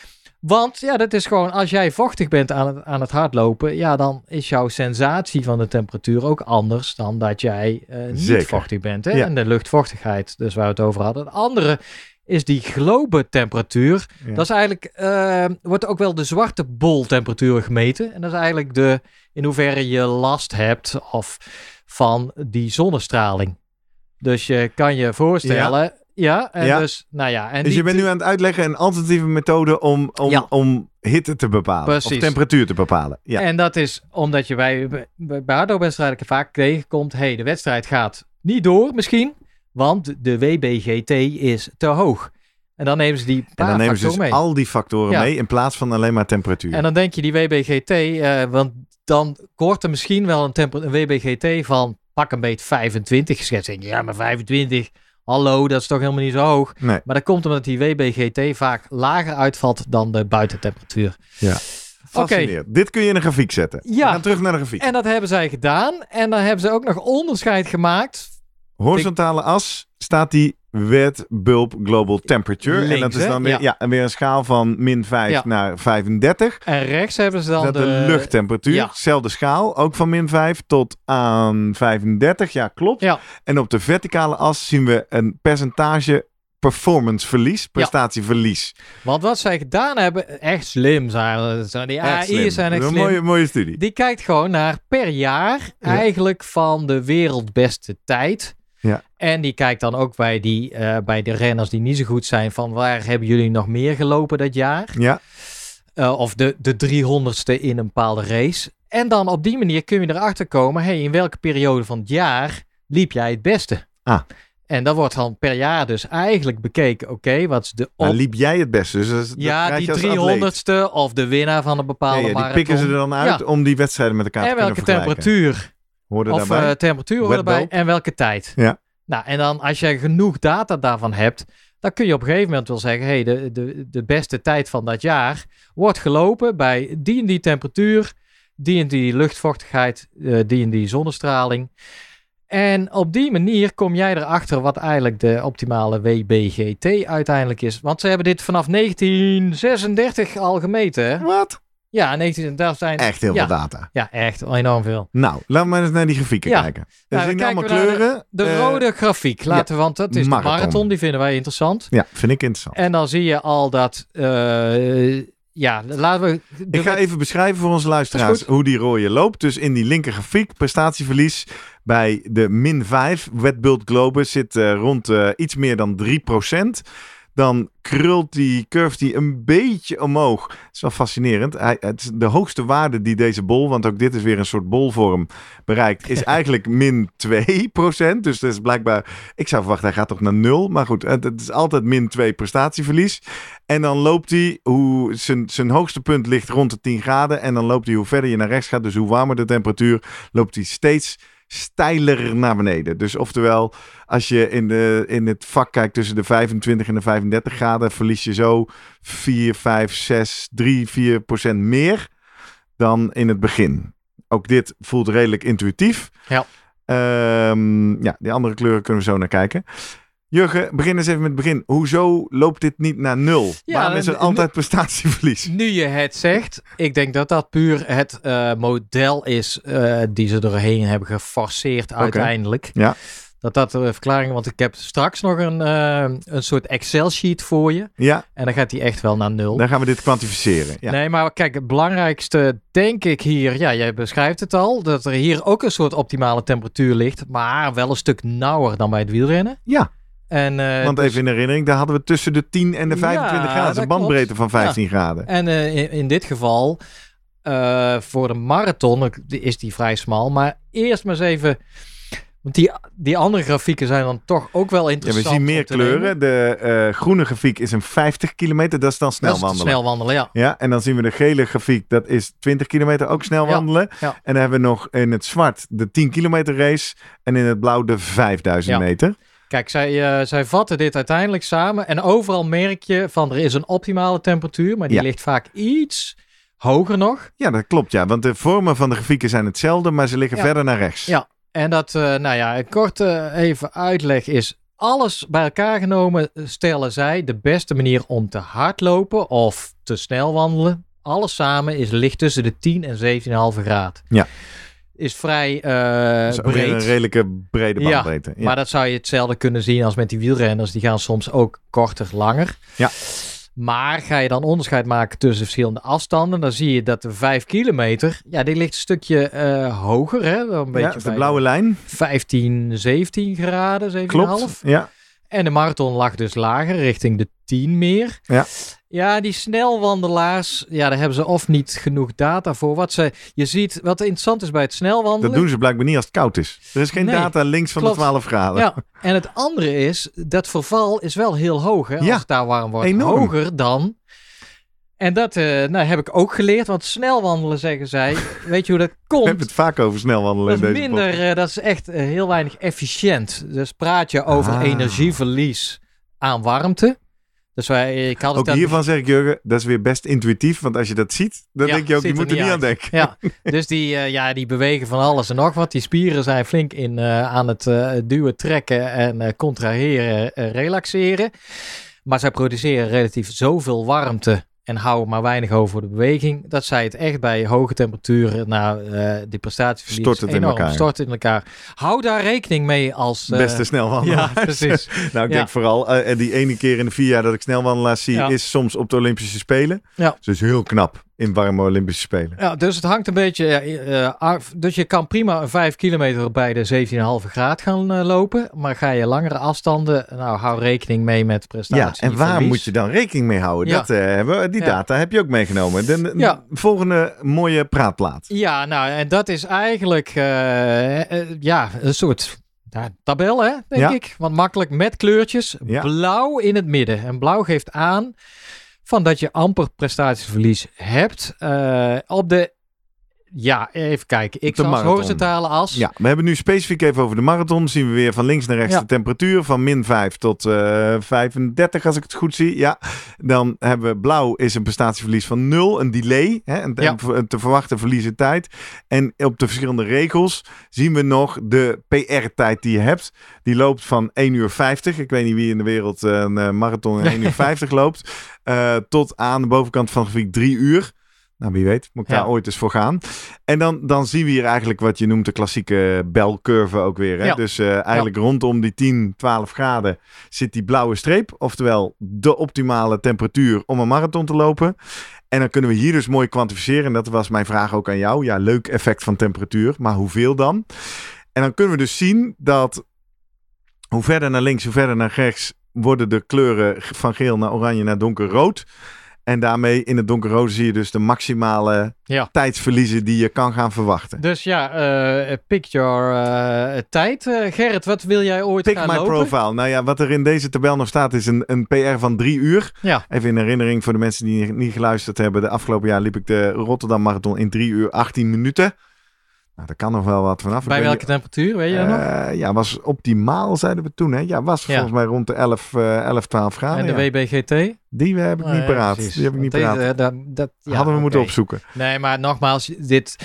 Want ja, dat is gewoon, als jij vochtig bent aan het, aan het hardlopen, ja, dan is jouw sensatie van de temperatuur ook anders dan dat jij eh, niet Zeker. vochtig bent. Hè? Ja. En de luchtvochtigheid, dus waar we het over hadden. Het andere is die globe temperatuur. Ja. Dat is eigenlijk, eh, wordt ook wel de zwarte bol temperatuur gemeten. En dat is eigenlijk de, in hoeverre je last hebt of van die zonnestraling. Dus je kan je voorstellen, ja, en Ja. dus, nou ja. En Dus je bent nu aan het uitleggen een alternatieve methode om, om, Ja. om hitte te bepalen. Of Precies. temperatuur te bepalen. Ja. En dat is omdat je bij, bij, hardloopwedstrijden vaak tegenkomt... hey, de wedstrijd gaat niet door misschien... want de WBGT is te hoog. En dan nemen ze die En dan nemen ze dus mee. al die factoren Ja. mee in plaats van alleen maar temperatuur. En dan denk je die WBGT... eh, want dan wordt er misschien wel een, een WBGT van pak een beet 25 geschetst. Ja, maar 25... Hallo, dat is toch helemaal niet zo hoog. Nee. Maar dat komt omdat die WBGT vaak lager uitvalt dan de buitentemperatuur. Fascinerend. Dit kun je in een grafiek zetten. Ja. We gaan terug naar de grafiek. En dat hebben zij gedaan. En dan hebben ze ook nog onderscheid gemaakt Horizontale as staat die wet bulb global temperature. en dat is dan weer, Ja. ja. en weer een schaal van min 5 Ja. naar 35. En rechts hebben ze dan dat de, de, luchttemperatuur. ja. Zelfde schaal, ook van min 5 tot aan 35. Ja, klopt. Ja. En op de verticale as zien we een percentage performanceverlies, prestatieverlies. Want wat zij gedaan hebben, echt slim zijn. Die. AI zijn echt een slim. mooie, mooie studie. Die kijkt gewoon naar per jaar Ja. eigenlijk van de wereldbeste tijd. Ja. En die kijkt dan ook bij, die, eh, bij de renners die niet zo goed zijn van waar hebben jullie nog meer gelopen dat jaar? Ja, Eh, of de, de 300ste in een bepaalde race. En dan op die manier kun je erachter komen, hey, in welke periode van het jaar liep jij het beste? Ah. En dat wordt dan per jaar dus eigenlijk bekeken, oké, wat is de maar op... liep jij het beste? Dus dat, Ja, die je als atleet. 300ste of de winnaar van een bepaalde Ja, ja, die marathon. pikken ze er dan uit Ja. om die wedstrijden met elkaar En te kunnen welke vergelijken. temperatuur Hoorde of daarbij? eh, temperatuur erbij en welke tijd. Ja. Nou, en dan als je genoeg data daarvan hebt, dan kun je op een gegeven moment wel zeggen, hey, de, de, de beste tijd van dat jaar wordt gelopen bij die en die temperatuur, die en die luchtvochtigheid, eh, die en die zonnestraling. En op die manier kom jij erachter wat eigenlijk de optimale WBGT uiteindelijk is. Want ze hebben dit vanaf 1936 al gemeten. Hè? Wat? Ja, 19, daar zijn... Echt heel ja, veel data. Ja, echt enorm veel. Nou, laten we maar eens naar die grafieken Ja. kijken. Er Nou, zien dan allemaal kleuren. De Eh, rode grafiek, laten we, want dat is marathon. de marathon, die vinden wij interessant. Ja, vind ik interessant. En dan zie je al dat, eh, ja, laten we... Ik ga even beschrijven voor onze luisteraars hoe die rode loopt. Dus in die linker grafiek, prestatieverlies bij de min 5. Wetbult Globe zit eh, rond iets meer dan 3%. Dan krult die, curve die een beetje omhoog. Het is wel fascinerend. Hij, het is de hoogste waarde die deze bol, want ook dit is weer een soort bolvorm, bereikt, is *laughs* eigenlijk min 2%. Dus dat is blijkbaar, ik zou verwachten, hij gaat toch naar nul. Maar goed, het, het is altijd min 2 prestatieverlies. En dan loopt hij, hoe zijn, zijn hoogste punt ligt rond de 10 graden. En dan loopt hij, hoe verder je naar rechts gaat, dus hoe warmer de temperatuur, loopt hij steeds steiler naar beneden. Dus oftewel, als je in, de, in het vak kijkt tussen de 25 en de 35 graden, verlies je zo 4, 5, 6, 3, 4 procent meer dan in het begin. Ook dit voelt redelijk intuïtief. Ja. Ehm, ja, die andere kleuren kunnen we zo naar kijken. Jurgen, begin eens even met het begin. Hoezo loopt dit niet naar nul? Ja, Waarom is er altijd prestatieverlies? Nu je het zegt, ik denk dat dat puur het eh, model is eh, die ze doorheen hebben geforceerd uiteindelijk. Ja. Dat dat de verklaring, want ik heb straks nog een, eh, een soort Excel-sheet voor je. Ja, En dan gaat die echt wel naar nul. dan gaan we dit kwantificeren. Ja. Nee, maar kijk, het belangrijkste denk ik hier, ja, jij beschrijft het al, dat er hier ook een soort optimale temperatuur ligt, maar wel een stuk nauwer dan bij het wielrennen. Ja. En, eh, Want dus- even in herinnering, daar hadden we tussen de 10 en de Ja, 25 graden. Een bandbreedte klopt. van 15 graden. En eh, in, in dit geval, eh, voor de marathon is die vrij smal. Maar eerst maar eens even, want die, die andere grafieken zijn dan toch ook wel Ja, we interessant. zien meer nemen. kleuren. De groene grafiek is een 50 kilometer, dat is dan snel Dat is wandelen. snel wandelen, ja. Ja, en dan zien we de gele grafiek, dat is 20 kilometer, ook snel wandelen. En dan hebben we nog in het zwart de 10 kilometer race en in het blauw de 5000 Ja. meter. Kijk, zij, eh, zij vatten dit uiteindelijk samen. En overal merk je van er is een optimale temperatuur, maar die Ja. ligt vaak iets hoger nog. Ja, dat klopt ja, want de vormen van de grafieken zijn hetzelfde, maar ze liggen Ja. verder naar rechts. Ja. En dat, eh, nou ja, een korte even uitleg is. Alles bij elkaar genomen stellen zij de beste manier om te hardlopen of te snel wandelen. Alles samen is ligt tussen de 10 en 17,5 graad. Ja. Is vrij eh, is breed. een redelijke brede Ja, bandbreedte. Ja, Maar dat zou je hetzelfde kunnen zien als met die wielrenners. Die gaan soms ook korter, langer. Ja. Maar ga je dan onderscheid maken tussen verschillende afstanden, dan zie je dat de 5 kilometer, ja, die ligt een stukje eh, hoger, hè? Een Ja, beetje is de blauwe lijn. 15, 17 graden, 7,5. Klopt. Ja. En de marathon lag dus lager, richting de 10 meer. Ja. Ja, die snelwandelaars, ja, daar hebben ze of niet genoeg data voor. Wat ze, je ziet, wat interessant is bij het snelwandelen. Dat doen ze blijkbaar niet als het koud is. Er is geen Nee, data links van klopt. de 12 graden. Ja, en het andere is, dat verval is wel heel hoog. Hè? Als Ja, het daar warm wordt, enorm. hoger dan. En dat eh, nou, heb ik ook geleerd, want snel wandelen, zeggen zij. *laughs* Weet je hoe dat We komt? hebben het vaak over snel wandelen Dat in deze minder, eh, dat is echt eh, heel weinig efficiënt. Dus praat je over Ah. energieverlies aan warmte. Dus wij, ik had het Ook hiervan zeg ik, Jurgen, dat is weer best intuïtief. Want als je dat ziet, dan Ja, denk je ook, je moet er niet niet aan denken. Ja, dus die, eh, ja, die bewegen van alles en nog wat. Die spieren zijn flink in eh, aan het eh, duwen, trekken en contraheren, relaxeren. Maar zij produceren relatief zoveel warmte en houden maar weinig over voor de beweging. Dat zij het echt bij hoge temperaturen, nou, eh die prestatieverlies Stort het in elkaar. stort in elkaar. Hou daar rekening mee als... eh, Beste snelwandelaars. *laughs* Ja, precies. *laughs* nou, ik Ja. denk vooral, en die ene keer in de vier jaar dat ik snelwandelaars zie, Ja. is soms op de Olympische Spelen. Ja. Dus heel knap in warme Olympische Spelen. Ja, dus het hangt een beetje. af. dus je kan prima een 5 kilometer bij de 17,5 graad gaan eh, lopen. Maar ga je langere afstanden, nou hou rekening mee met prestatie. Ja, en waar verlies. moet je dan rekening mee houden? Ja. Dat eh, hebben we, die Ja. data heb je ook meegenomen. De, de Ja. volgende mooie praatplaat. Ja, nou, en dat is eigenlijk ja, een soort ja, tabel, hè, denk Ja. ik. Want makkelijk met kleurtjes. Ja. Blauw in het midden. En blauw geeft aan van dat je amper prestatieverlies hebt. Eh, op de, ja, even kijken. Ik als horizontale as. Ja, we hebben nu specifiek even over de marathon. Zien we weer van links naar rechts Ja. de temperatuur van min 5 tot eh 35 als ik het goed zie. Ja, dan hebben we blauw is een prestatieverlies van 0, een delay, hè, een, Ja. een te verwachten verlies in tijd. En op de verschillende regels zien we nog de PR-tijd die je hebt. Die loopt van 1 uur 50. Ik weet niet wie in de wereld eh, een eh, marathon in 1 uur *laughs* 50 loopt. tot aan de bovenkant van de grafiek 3 uur. Nou, wie weet, moet ik Ja. daar ooit eens voor gaan. En dan, dan zien we hier eigenlijk wat je noemt de klassieke belcurve ook weer. Hè? Ja. Dus eh, eigenlijk rondom die 10, 12 graden zit die blauwe streep. Oftewel de optimale temperatuur om een marathon te lopen. En dan kunnen we hier dus mooi kwantificeren. En dat was mijn vraag ook aan jou. Ja, leuk effect van temperatuur. Maar hoeveel dan? En dan kunnen we dus zien dat hoe verder naar links, hoe verder naar rechts... worden de kleuren van geel naar oranje naar donkerrood. En daarmee in het donkerrood zie je dus de maximale Ja. tijdsverliezen die je kan gaan verwachten. Dus ja, eh pick your eh, tijd. Eh, Gerrit, wat wil jij ooit Pick gaan my lopen? profile. Nou ja, wat er in deze tabel nog staat is een, een PR van drie uur. Ja. Even in herinnering voor de mensen die niet geluisterd hebben. De afgelopen jaar liep ik de Rotterdam Marathon in drie uur 18 minuten. Nou, daar kan nog wel wat vanaf. Bij welke temperatuur, weet je dat nog? Eh, ja, was optimaal, zeiden we toen. Hè? Ja, was Ja. volgens mij rond de 11, eh 11 12 graden. en de ja. WBGT? Die heb ik niet paraat. precies. Die heb ik niet paraat. deze, eh, dat, dat, ja, Hadden we moeten opzoeken. Nee, maar nogmaals, dit,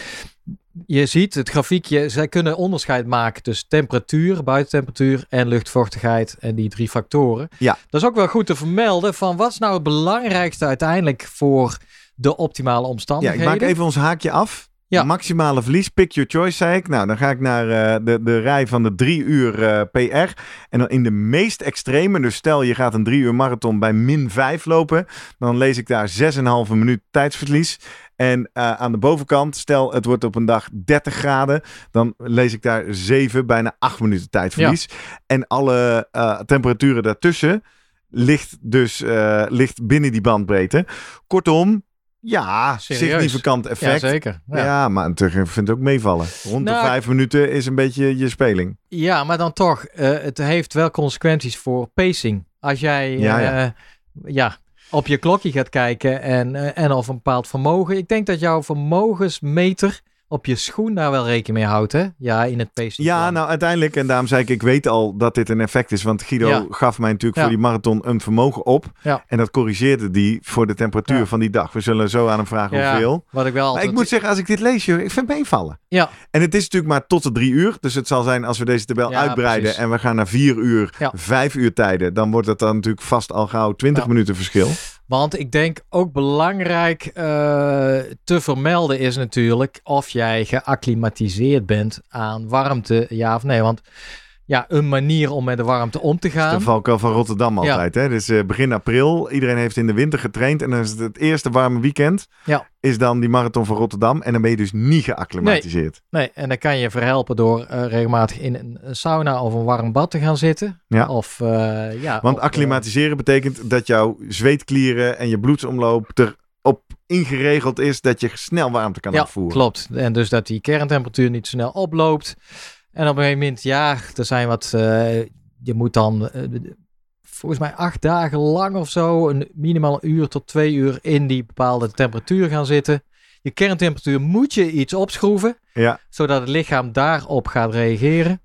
je ziet het grafiekje, zij kunnen onderscheid maken tussen temperatuur, buitentemperatuur en luchtvochtigheid en die drie factoren. Ja. Dat is ook wel goed te vermelden van wat is nou het belangrijkste uiteindelijk voor de optimale Ja, omstandigheden. ik maak even ons haakje af. Ja. Maximale verlies, pick your choice, zei ik. Nou, dan ga ik naar eh, de, de rij van de drie uur eh, PR. En dan in de meest extreme, dus stel je gaat een drie uur marathon bij min 5 lopen. Dan lees ik daar 6,5 minuut tijdsverlies. En eh, aan de bovenkant, stel het wordt op een dag 30 graden. Dan lees ik daar 7, bijna 8 minuten tijdverlies. En alle temperaturen daartussen ligt dus ligt binnen die bandbreedte. Kortom, ja, Serieus? significant ja, effect. zeker. Ja, Ja. maar ik vind het ook meevallen. Rond Nou, de vijf minuten is een beetje je speling. ja, maar dan toch, eh, het heeft wel consequenties voor pacing. Als jij Ja, ja, ja. ja, op je klokje gaat kijken en, eh, en of een bepaald vermogen. Ik denk dat jouw vermogensmeter op je schoen daar wel rekening mee houdt, hè? Ja, in het pacing. Ja, nou uiteindelijk, en daarom zei ik, ik weet al dat dit een effect is. Want Guido Ja. gaf mij natuurlijk Ja. voor die marathon een vermogen op. Ja. En dat corrigeerde die voor de temperatuur van die dag. We zullen zo aan hem vragen Ja, hoeveel. Wat ik wel Maar ik moet zeggen, als ik dit lees, joh, ik vind het meevallen. Ja. En het is natuurlijk maar tot de drie uur. Dus het zal zijn als we deze tabel uitbreiden precies. en we gaan naar vier uur, vijf uur tijden. Dan wordt het dan natuurlijk vast al gauw 20 Ja. minuten verschil. Want ik denk ook belangrijk eh, te vermelden is natuurlijk of jij geacclimatiseerd bent aan warmte, ja of nee. Want ja, een manier om met de warmte om te De gaan. valkuil van Rotterdam altijd. Hè? Dus eh, begin april. Iedereen heeft in de winter getraind. En dan is het, het eerste warme weekend. Ja. Is dan die marathon van Rotterdam. En dan ben je dus niet geacclimatiseerd. Nee, en dan kan je verhelpen door eh, regelmatig in een, sauna of een warm bad te gaan zitten. Ja. Of eh, ja. Want eh, acclimatiseren betekent dat jouw zweetklieren en je bloedsomloop erop ingeregeld is dat je snel warmte kan ja, afvoeren. klopt. En dus dat die kerntemperatuur niet snel oploopt. En op een gegeven moment, ja, er zijn wat. eh, je moet dan eh, volgens mij acht dagen lang of zo, een minimaal een uur tot twee uur in die bepaalde temperatuur gaan zitten. Je kerntemperatuur moet je iets opschroeven, Ja. zodat het lichaam daarop gaat reageren.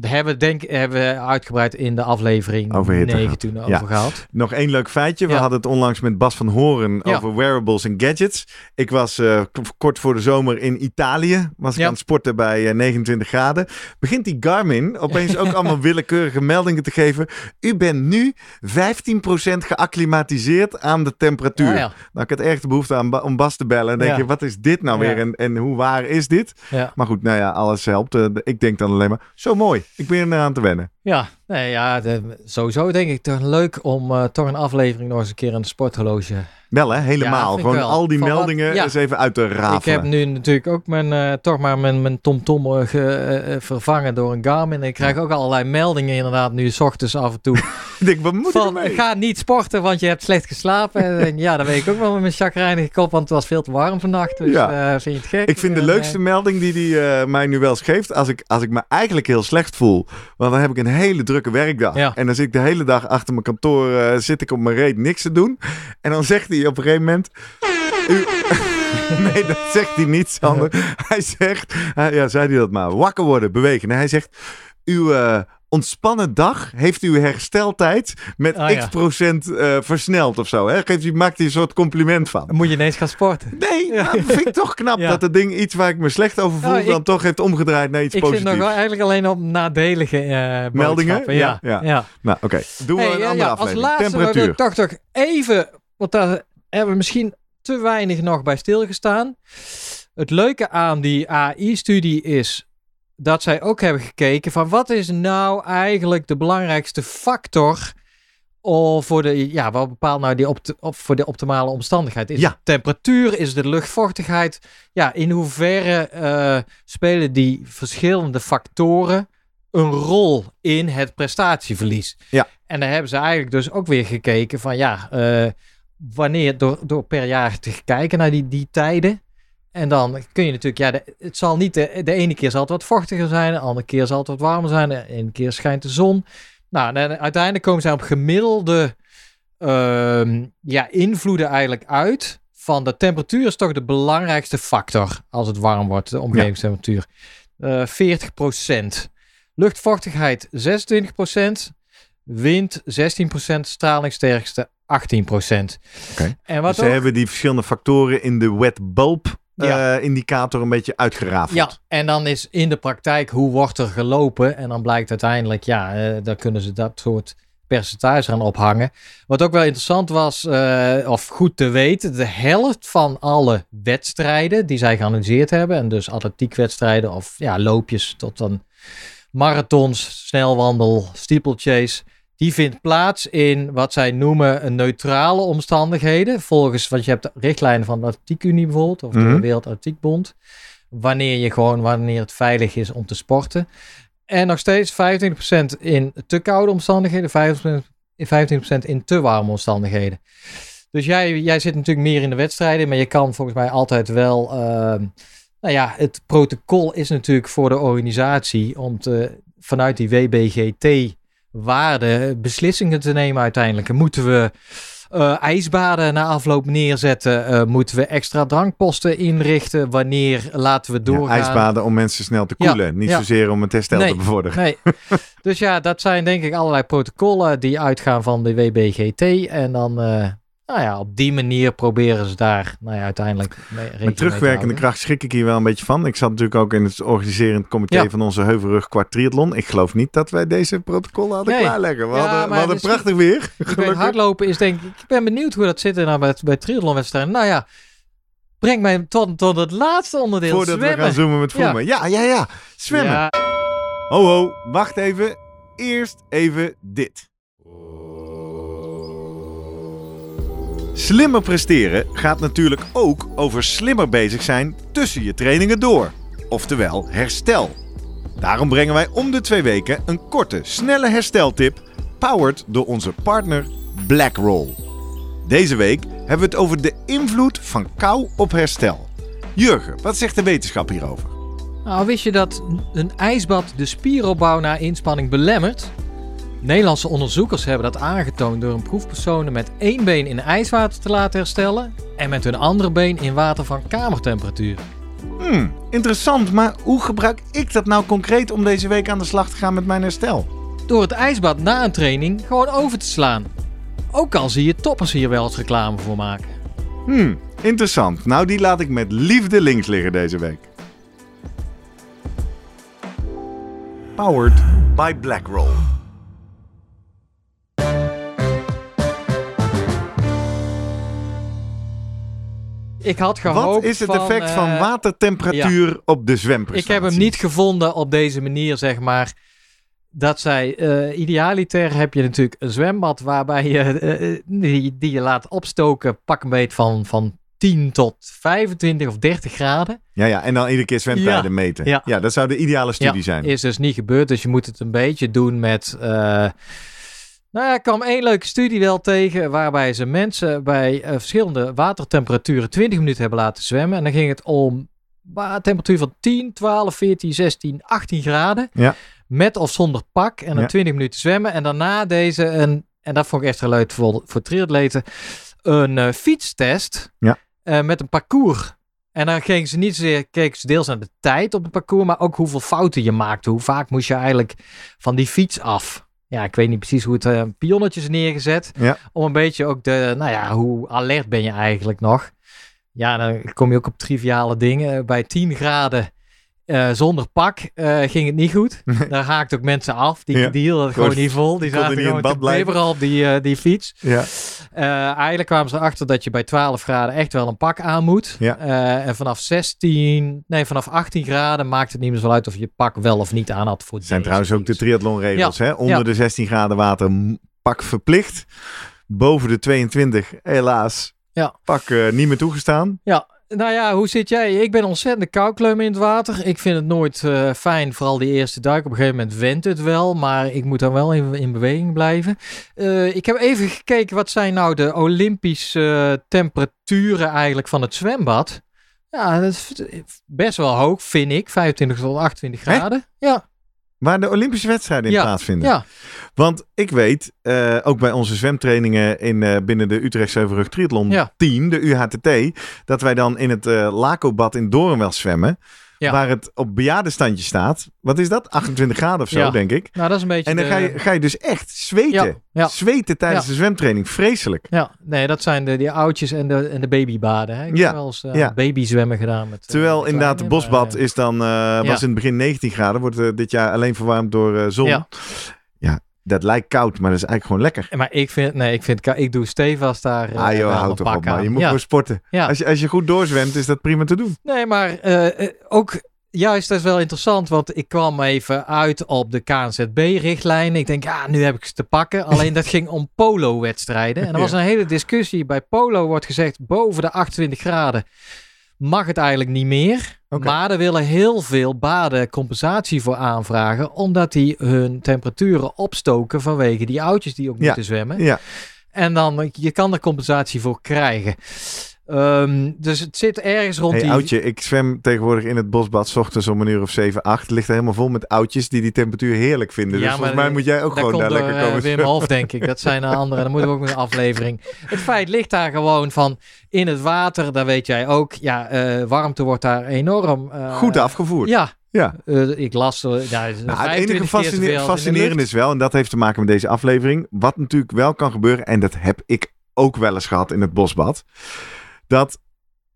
Daar hebben we denk hebben we uitgebreid in de aflevering Over hitte 9 gehad. toen Ja. over gehad. Nog één leuk feitje. We Ja. hadden het onlangs met Bas van Horen Ja. over wearables en gadgets. Ik was eh, kort voor de zomer in Italië. Was ik aan het sporten bij eh, 29 graden. Begint die Garmin opeens ook *laughs* allemaal willekeurige meldingen te geven. U bent nu 15% geacclimatiseerd aan de temperatuur. Ja. Nou, ik had erg de behoefte aan om Bas te bellen. En denk je, wat is dit nou weer? En, en hoe waar is dit? Maar goed, nou ja, alles helpt. Eh, ik denk dan alleen maar, zo mooi. Ik ben eraan te wennen. Ja, nee, ja de- sowieso denk ik toch leuk om eh, toch een aflevering nog eens een keer een sporthologe Wel hè, helemaal. Ja, Gewoon wel. al die Van wat- meldingen ja. eens even uit te rafelen. Ik heb nu natuurlijk ook mijn, eh, toch maar mijn, mijn TomTom eh, ge- vervangen door een Garmin. Ik krijg ook allerlei meldingen inderdaad nu s ochtends af en toe. *laughs* Ik denk, wat moet van ik ermee? ga niet sporten, want je hebt slecht geslapen. En, ja, dan weet ik ook wel met mijn chagrijnige kop, want het was veel te warm vannacht. Dus Ja. vind je het gek? Ik vind de leukste melding die hij mij nu wel eens geeft, als ik, als ik me eigenlijk heel slecht voel. Want dan heb ik een hele drukke werkdag. Ja. En dan zit ik de hele dag achter mijn kantoor, eh, zit ik op mijn reet niks te doen. En dan zegt hij op een gegeven moment... U... *laughs* nee, dat zegt hij niet, Sander. *laughs* Hij zegt, ja, zei hij dat maar, wakker worden, bewegen. En hij zegt, uw eh, ontspannen dag heeft uw hersteltijd met Ah, x procent eh, versneld of zo. Hè? Geeft hij, maakt hij een soort compliment van. Dan moet je ineens gaan sporten. Nee, dat vind ik toch knap *laughs* Ja. dat het ding iets waar ik me slecht over voel, Nou, ik- dan toch heeft omgedraaid naar iets Ik positiefs. zit nog wel eigenlijk alleen op nadelige eh Meldingen? Ja, Ja, ja. Nou, oké. Doen we een ja, andere ja, als aflevering. laatste Temperatuur. ik toch toch even, want daar hebben we misschien te weinig nog bij stilgestaan. Het leuke aan die AI-studie is dat zij ook hebben gekeken van wat is nou eigenlijk de belangrijkste factor of voor de, ja, wat bepaalt nou die opt, op, voor de optimale omstandigheid? Is Ja. het temperatuur? Is de luchtvochtigheid? Ja, in hoeverre eh, spelen die verschillende factoren een rol in het prestatieverlies? Ja. En daar hebben ze eigenlijk dus ook weer gekeken van ja, eh, wanneer door, door per jaar te kijken naar die, die tijden. En dan kun je natuurlijk, ja, de, het zal niet, de, de ene keer zal het wat vochtiger zijn, de andere keer zal het wat warmer zijn, de ene keer schijnt de zon. Nou, en uiteindelijk komen zij op gemiddelde ehm, ja, invloeden eigenlijk uit. Van de temperatuur is toch de belangrijkste factor als het warm wordt, de omgevingstemperatuur. Eh 40%. Luchtvochtigheid 26%. Wind 16%. Stralingssterkste 18%. Oké. En wat Dus ook... hebben die verschillende factoren in de wet bulb Ja. eh, indicator een beetje uitgerafeld. Ja, en dan is in de praktijk hoe wordt er gelopen. En dan blijkt uiteindelijk, ja, eh daar kunnen ze dat soort percentages aan ophangen. Wat ook wel interessant was, eh, of goed te weten, de helft van alle wedstrijden die zij geanalyseerd hebben, en dus atletiekwedstrijden of ja, loopjes tot dan marathons, snelwandel, steeplechase, die vindt plaats in wat zij noemen een neutrale omstandigheden. Volgens, want je hebt de richtlijnen van de Atletiekunie bijvoorbeeld, of de Mhm. Wereld Atletiekbond. Wanneer je gewoon, wanneer het veilig is om te sporten. En nog steeds 25% in te koude omstandigheden, 25% in 25% in te warme omstandigheden. Dus jij, jij zit natuurlijk meer in de wedstrijden, maar je kan volgens mij altijd wel. ehm, nou ja, het protocol is natuurlijk voor de organisatie om te, vanuit die WBGT-waarde beslissingen te nemen uiteindelijk. En Moeten we eh, ijsbaden na afloop neerzetten? Eh, moeten we extra drankposten inrichten? Wanneer laten we Ja, doorgaan? ijsbaden om mensen snel te Ja, koelen. Niet ja. zozeer om het herstel Nee, te bevorderen. Nee. *laughs* dus ja, dat zijn denk ik allerlei protocollen die uitgaan van de WBGT. En dan, eh, nou ja, op die manier proberen ze daar, nou ja, uiteindelijk mee Met te terugwerkende kracht schrik ik hier wel een beetje van. Ik zat natuurlijk ook in het organiserend comité Ja. van onze Heuvelrug Kwart Triathlon. Ik geloof niet dat wij deze protocollen hadden Nee. klaarleggen. We Ja, hadden, we maar hadden dus- prachtig weer. Gelukkig. hardlopen is denk ik, ik ben benieuwd hoe dat zit nou bij, bij triathlonwedstrijden. Nou ja, breng mij tot, tot het laatste onderdeel, Voordat we gaan zoomen met Ja. voemen. Ja, ja, ja. Zwemmen. Ja, Ho, ho. Wacht even. Eerst even dit. Slimmer presteren gaat natuurlijk ook over slimmer bezig zijn tussen je trainingen door. Oftewel herstel. Daarom brengen wij om de twee weken een korte, snelle hersteltip, powered door onze partner BlackRoll. Deze week hebben we het over de invloed van kou op herstel. Jurgen, wat zegt de wetenschap hierover? Nou, wist je dat een ijsbad de spieropbouw na inspanning belemmert? Nederlandse onderzoekers hebben dat aangetoond door een proefpersonen met één been in ijswater te laten herstellen en met hun andere been in water van kamertemperatuur. Hmm, interessant, maar hoe gebruik ik dat nou concreet om deze week aan de slag te gaan met mijn herstel? Door het ijsbad na een training gewoon over te slaan. Ook al zie je toppers hier wel eens reclame voor maken. Hmm, interessant. Nou, die laat ik met liefde links liggen deze week. Powered by BlackRoll. Ik had gehoopt Wat is het van, effect van eh, watertemperatuur op de Ik zwemprestatie? heb hem niet gevonden op deze manier, zeg maar. Dat zij, eh, idealiter heb je natuurlijk een zwembad waarbij je eh, die, die je laat opstoken, pak een beet van, van 10 tot 25 of 30 graden. Ja, ja, en dan iedere keer zwemtijden Ja, meten. ja. Ja. dat zou de ideale studie zijn. Is dus niet gebeurd, dus je moet het een beetje doen met... nou ja, ik kwam één leuke studie wel tegen waarbij ze mensen bij eh, verschillende watertemperaturen 20 minuten hebben laten zwemmen. En dan ging het om temperatuur van 10, 12, 14, 16, 18 graden. Ja. Met of zonder pak en dan Ja. 20 minuten zwemmen. En daarna deze, een, en dat vond ik extra leuk voor, voor triatleten, een eh, fietstest Ja. eh, met een parcours. En dan gingen ze niet zozeer, keken ze deels naar de tijd op het parcours, maar ook hoeveel fouten je maakte. Hoe vaak moest je eigenlijk van die fiets af? Ja, ik weet niet precies hoe het uh, pionnetjes neergezet. Ja. Om een beetje ook de, nou ja, hoe alert ben je eigenlijk nog? Ja, dan kom je ook op triviale dingen. Bij 10 graden eh, zonder pak eh, ging het niet goed. Daar haakten ook mensen af. Die, Ja. die hielden het Gewoon- niet vol. Die zaten gewoon bad te blijven. op die, eh, die fiets. Ja. Eigenlijk kwamen ze erachter dat je bij 12 graden echt wel een pak aan moet. Ja. En vanaf 16, nee, vanaf 18 graden maakt het niet meer zo uit of je pak wel of niet aan had voor Het zijn trouwens ook de triathlonregels. hè? Onder Ja. de 16 graden water pak verplicht. Boven de 22 helaas Ja. pak niet meer toegestaan. Nou ja, hoe zit jij? Ik ben ontzettend koukleum in het water. Ik vind het nooit eh, fijn, vooral die eerste duik. Op een gegeven moment went het wel, maar ik moet dan wel in, in beweging blijven. Eh, ik heb even gekeken, wat zijn nou de Olympische eh, temperaturen eigenlijk van het zwembad? Ja, dat is best wel hoog, vind ik. 25 tot 28 Hè? graden. Ja, Waar de Olympische wedstrijden in Ja, plaatsvinden. ja. Want ik weet, eh, ook bij onze zwemtrainingen in, eh, binnen de Utrecht Zeuvelrug Triathlon Ja. team, de UHTT, dat wij dan in het eh Lacobad in Doornwel zwemmen. Ja. waar het op bejaardenstandje staat. Wat is dat? 28 graden of zo, Ja. denk ik. Nou, dat is een beetje En dan de- ga je, ga je dus echt zweten. Ja. Zweten tijdens de zwemtraining. Vreselijk. Ja, nee, dat zijn de, die oudjes en de, en de babybaden. Hè? Ik Ja, heb wel eens eh, babyzwemmen gedaan. Met, eh, Terwijl met inderdaad de kleine, bosbad maar, is dan, eh, was in het begin 19 graden. Wordt eh, dit jaar alleen verwarmd door eh, zon. Dat lijkt koud, maar dat is eigenlijk gewoon lekker. Maar ik vind, nee, ik vind, ik doe stevast daar. eh, ah joh, houd toch op man. aan. Je moet ja. gewoon sporten. Ja. Als, je, als je goed doorzwemt, is dat prima te doen. Nee, maar eh, eh, ook juist dat is wel interessant, want ik kwam even uit op de KNZB-richtlijnen. Ik denk, ja, nu heb ik ze te pakken. Alleen dat ging om polo-wedstrijden. En er was *laughs* een hele discussie. Bij polo wordt gezegd, boven de 28 graden mag het eigenlijk niet meer. Maar er willen heel veel baden compensatie voor aanvragen, omdat die hun temperaturen opstoken vanwege die oudjes die ook Ja. moeten zwemmen. Ja. En dan, je kan er compensatie voor krijgen. Ehm, dus het zit ergens rond Hey, die... oudje, ik zwem tegenwoordig in het bosbad 's ochtends om een uur of 7, 8. Het ligt er helemaal vol met oudjes die die temperatuur heerlijk vinden. dus Ja, volgens maar mij moet jij ook gewoon daar lekker eh, komen Wim. Hof, denk ik. Dat zijn de *laughs* andere. Dan moeten we ook met een aflevering. Het feit ligt daar gewoon van in het water. Daar weet jij ook. Ja, eh, warmte wordt daar enorm... eh, Goed afgevoerd. Ja. Ja. Eh, ik las... eh, Nou, het enige fascine- fascinerende is wel, en dat heeft te maken met deze aflevering, wat natuurlijk wel kan gebeuren, en dat heb ik ook wel eens gehad in het bosbad, dat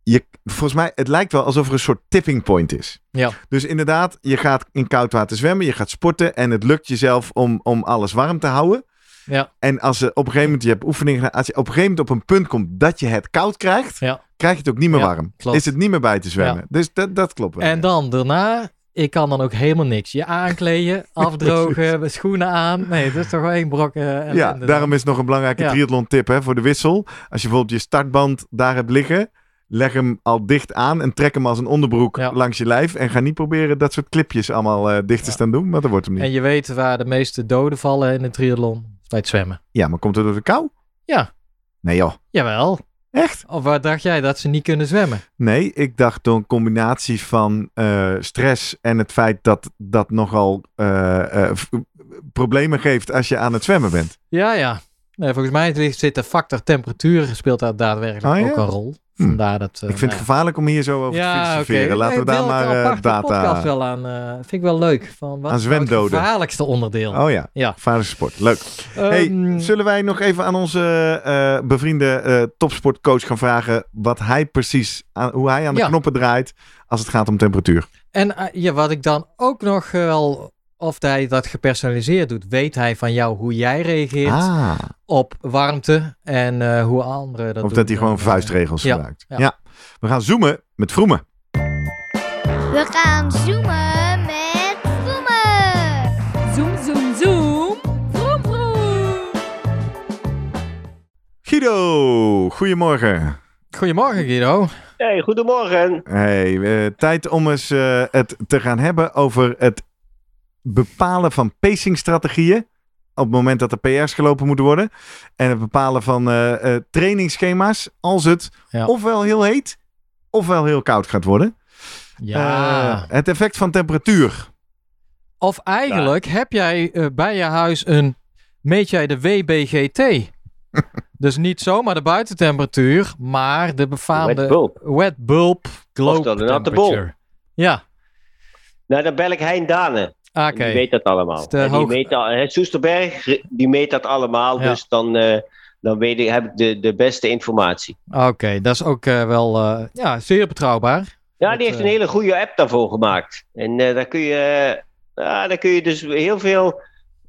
je, volgens mij, het lijkt wel alsof er een soort tipping point is. Ja. Dus inderdaad, je gaat in koud water zwemmen, je gaat sporten en het lukt jezelf om, om alles warm te houden. Ja. En als je op een gegeven moment, je hebt oefeningen als je op een gegeven moment op een punt komt dat je het koud krijgt, Ja. krijg je het ook niet meer Ja, warm. klopt. Is het niet meer bij te zwemmen. Dus dat, dat klopt wel. En dan daarna... Ik kan dan ook helemaal niks. Je aankleden, *laughs* afdrogen, schoenen aan. Nee, dat is toch wel één brok. eh, Ja, daarom is nog een belangrijke Ja. triathlon tip hè, voor de wissel. Als je bijvoorbeeld je startband daar hebt liggen, leg hem al dicht aan en trek hem als een onderbroek Ja. langs je lijf. En ga niet proberen dat soort clipjes allemaal eh, dicht te staan doen, want dat wordt hem niet. En je weet waar de meeste doden vallen in de triathlon. Bij het zwemmen. Ja, maar komt het door de kou? Ja. Nee joh, Jawel. Echt? Of waar dacht jij dat ze niet kunnen zwemmen? Nee, ik dacht door een combinatie van eh, stress en het feit dat dat nogal eh, eh, problemen geeft als je aan het zwemmen bent. Ja, ja. Nee, volgens mij zit de factor temperatuur speelt daar daadwerkelijk Oh, ja? ook een rol. Hm. Vandaar dat... eh, ik vind het gevaarlijk om hier zo over te filosoferen. Laten we Nee, daar maar podcast data... wel aan. eh, vind ik wel leuk. Van wat Aan is nou het zwemdoden. gevaarlijkste onderdeel. Oh ja, Ja. gevaarlijke sport. Leuk. Hey, Ehm, zullen wij nog even aan onze bevriende topsportcoach gaan vragen wat hij precies, aan, hoe hij aan de Ja. knoppen draait als het gaat om temperatuur? En ja, wat ik dan ook nog wel... Of hij dat gepersonaliseerd doet. Weet hij van jou hoe jij reageert Ah, op warmte en eh, hoe anderen dat of doen. dat hij gewoon vuistregels ja, gebruikt. Ja. ja. we gaan zoomen met Vroemen. We gaan zoomen met Vroemen. Zoom, zoom, zoom. Vroom, vroom. Guido, goedemorgen. Goedemorgen Guido. Hey, goedemorgen. Hey, eh, tijd om eens eh, het te gaan hebben over het bepalen van pacingstrategieën. Op het moment dat er PR's gelopen moeten worden. En het bepalen van eh, eh, trainingsschema's. Als het Ja. ofwel heel heet, ofwel heel koud gaat worden. Ja. Eh, het effect van temperatuur. Of eigenlijk heb jij bij je huis een, meet jij de WBGT. *laughs* dus niet zomaar de buitentemperatuur, maar de befaamde Wet bulb. wet bulb globe Of temperature. Ja, Nou, dan bel ik Hein Dane. Oké. En Die weet dat allemaal. En die hoog- meet al, hè, Soesterberg, die meet dat allemaal. Ja. Dus dan, eh, dan weet ik, heb ik de, de beste informatie. Oké, dat is ook eh, wel eh, ja, zeer betrouwbaar. Ja, Dat, die heeft een hele goede app daarvoor gemaakt. En eh, daar, kun je, ja, daar kun je dus heel veel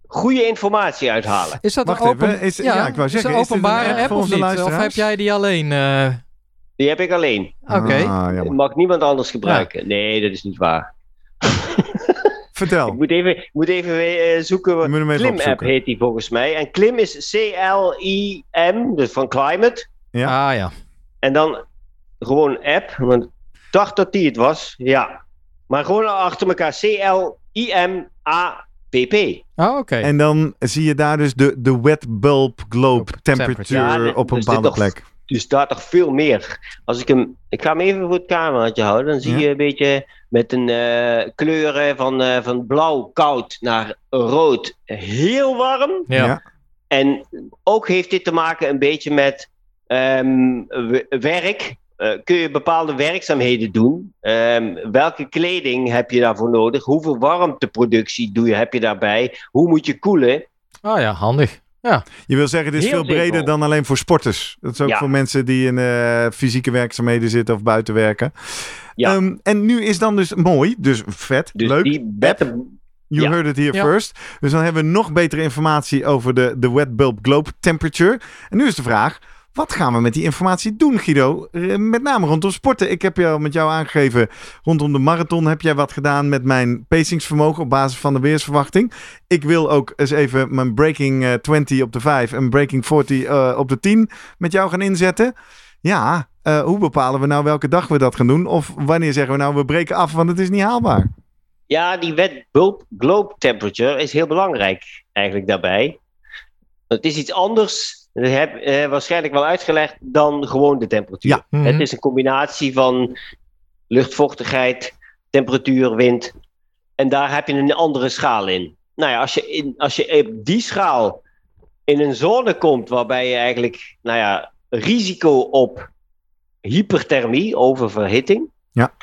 goede informatie uithalen. Is dat Wacht een open, even, is- ja, ik wou zeggen, is openbare app of niet? Of heb jij die alleen? eh, Die heb ik alleen. Oké. Ah, Dat mag niemand anders gebruiken. Nee, dat is niet waar. Vertel. Ik moet even, ik moet even eh, zoeken. Je moet hem even Klim app opzoeken. heet die volgens mij. En Klim is C-L-I-M, dus van Climate. Ja. Ah ja. En dan gewoon app, want ik dacht dat die het was. Ja. Maar gewoon achter elkaar C-L-I-M-A-P-P. Oh, oké. En dan zie je daar dus de, de wet bulb globe temperatuur Ja, op een dus bepaalde nog- plek. Dus staat toch veel meer. Als ik hem. Ik ga hem even voor het cameraatje houden. Dan zie Ja. je een beetje met een eh, kleuren van, eh, van blauw koud naar rood heel warm. ja. En ook heeft dit te maken een beetje met ehm, werk eh, kun je bepaalde werkzaamheden doen. Ehm, welke kleding heb je daarvoor nodig? Hoeveel warmteproductie doe je, heb je daarbij? Hoe moet je koelen? Ah ja, handig. Je wil zeggen, het is Heel veel breder simpel. dan alleen voor sporters. Dat is ook Ja. voor mensen die in eh, fysieke werkzaamheden zitten of buiten werken. Ja. Ehm, en nu is dan dus mooi, dus vet, Dus leuk. die better, You Ja. heard it here Ja. first. Dus dan hebben we nog betere informatie over de, de wet bulb globe temperature. En nu is de vraag, wat gaan we met die informatie doen, Guido? Eh, Met name rondom sporten. Ik heb jou met jou aangegeven, rondom de marathon heb jij wat gedaan met mijn pacingsvermogen op basis van de weersverwachting. Ik wil ook eens even mijn breaking eh, 20 op de 5 en breaking 40 eh, op de 10 met jou gaan inzetten. Ja, eh, hoe bepalen we nou welke dag we dat gaan doen? Of wanneer zeggen we nou, we breken af, want het is niet haalbaar. Ja, die wet globe temperature is heel belangrijk eigenlijk daarbij. Het is iets anders, dat heb eh, waarschijnlijk wel uitgelegd, dan gewoon de temperatuur. Ja. Mhm. Het is een combinatie van luchtvochtigheid, temperatuur, wind. En daar heb je een andere schaal in. Nou ja, als je, in, als je op die schaal in een zone komt waarbij je eigenlijk, nou ja, risico op hyperthermie, oververhitting, Ja.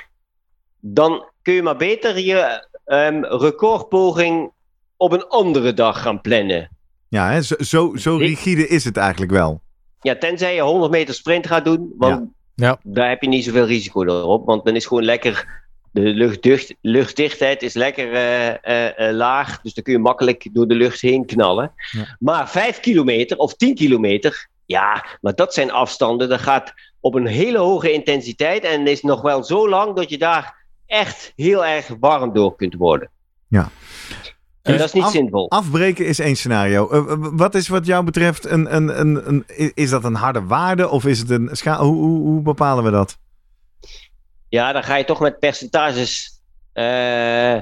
dan kun je maar beter je ehm, recordpoging op een andere dag gaan plannen. Ja, hè? Zo, zo, rigide is het eigenlijk wel. Ja, tenzij je 100 meter sprint gaat doen, want Ja. Ja. daar heb je niet zoveel risico erop. Want dan is gewoon lekker, de luchtdicht, luchtdichtheid is lekker eh, eh, eh, laag. Dus dan kun je makkelijk door de lucht heen knallen. Ja. Maar 5 kilometer of 10 kilometer, ja, maar dat zijn afstanden. Dat gaat op een hele hoge intensiteit en is nog wel zo lang dat je daar echt heel erg warm door kunt worden. Ja. En Dus dat is niet af- zinvol. Afbreken is één scenario. Eh, wat is wat jou betreft een, een, een, Is dat een harde waarde of is het een schaal? Hoe, hoe, hoe bepalen we dat? Ja, dan ga je toch met percentages. eh,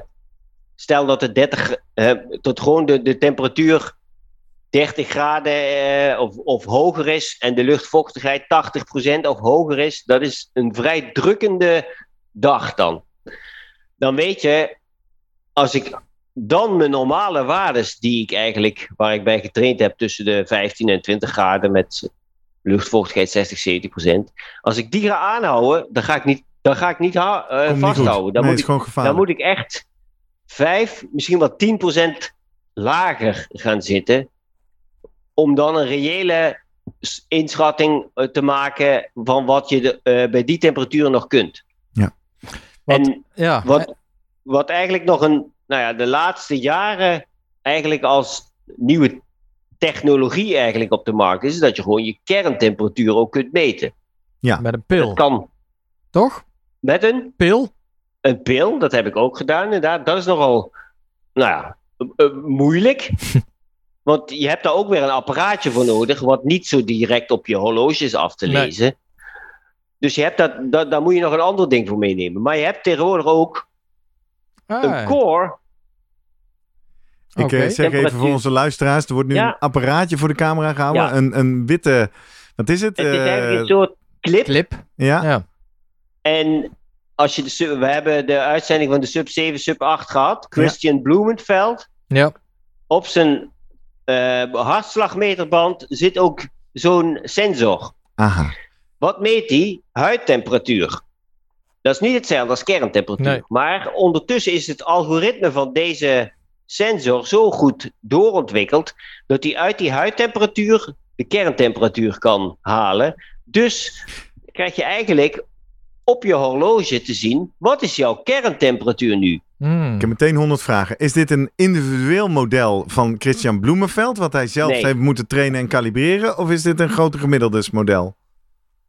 stel dat het 30, eh, tot gewoon de, de temperatuur 30 graden of, of hoger is en de luchtvochtigheid 80% of hoger is. Dat is een vrij drukkende dag dan. Dan weet je, als ik dan mijn normale waardes die ik eigenlijk, waar ik bij getraind heb tussen de 15 en 20 graden met luchtvochtigheid 60, 70 procent. Als ik die ga aanhouden, dan ga ik niet, dan ga ik niet eh, niet vasthouden. Dan, nee, moet ik, dan moet ik echt 5, misschien wel 10 procent lager gaan zitten. Om dan een reële inschatting eh, te maken van wat je de, eh, bij die temperaturen nog kunt. Ja. Wat- En Ja, wat, wat eigenlijk nog een, nou ja, de laatste jaren eigenlijk als nieuwe technologie eigenlijk op de markt is, is dat je gewoon je kerntemperatuur ook kunt meten. met een pil, Dat kan toch? met een, Pil? een pil, dat heb ik ook gedaan inderdaad. Dat is nogal, nou ja, moeilijk. *laughs* Want je hebt daar ook weer een apparaatje voor nodig, wat niet zo direct op je horloge is af te Nee. lezen. Dus je hebt dat, dat, daar moet je nog een ander ding voor meenemen. Maar je hebt tegenwoordig ook Ah, een core Ik Oké. eh, zeg even voor onze luisteraars, er wordt nu Ja. een apparaatje voor de camera gehouden. Ja. Een, een witte, wat is het? Het is Eh, eigenlijk een soort clip. clip. ja? Ja. En als je de, sub- we hebben de uitzending van de sub 7, sub 8 gehad. Christian Blumenveld. Ja. Op zijn eh, hartslagmeterband zit ook zo'n sensor. Aha. Wat meet die? Huidtemperatuur. Dat is niet hetzelfde als kerntemperatuur. Nee. Maar ondertussen is het algoritme van deze sensor zo goed doorontwikkeld dat hij uit die huidtemperatuur de kerntemperatuur kan halen. Dus krijg je eigenlijk op je horloge te zien wat is jouw kerntemperatuur nu? Hmm. Ik heb meteen 100 vragen. Is dit een individueel model van Christian Bloemenveld, wat hij zelf Nee. heeft moeten trainen en kalibreren? Of is dit een grote gemiddeldes model?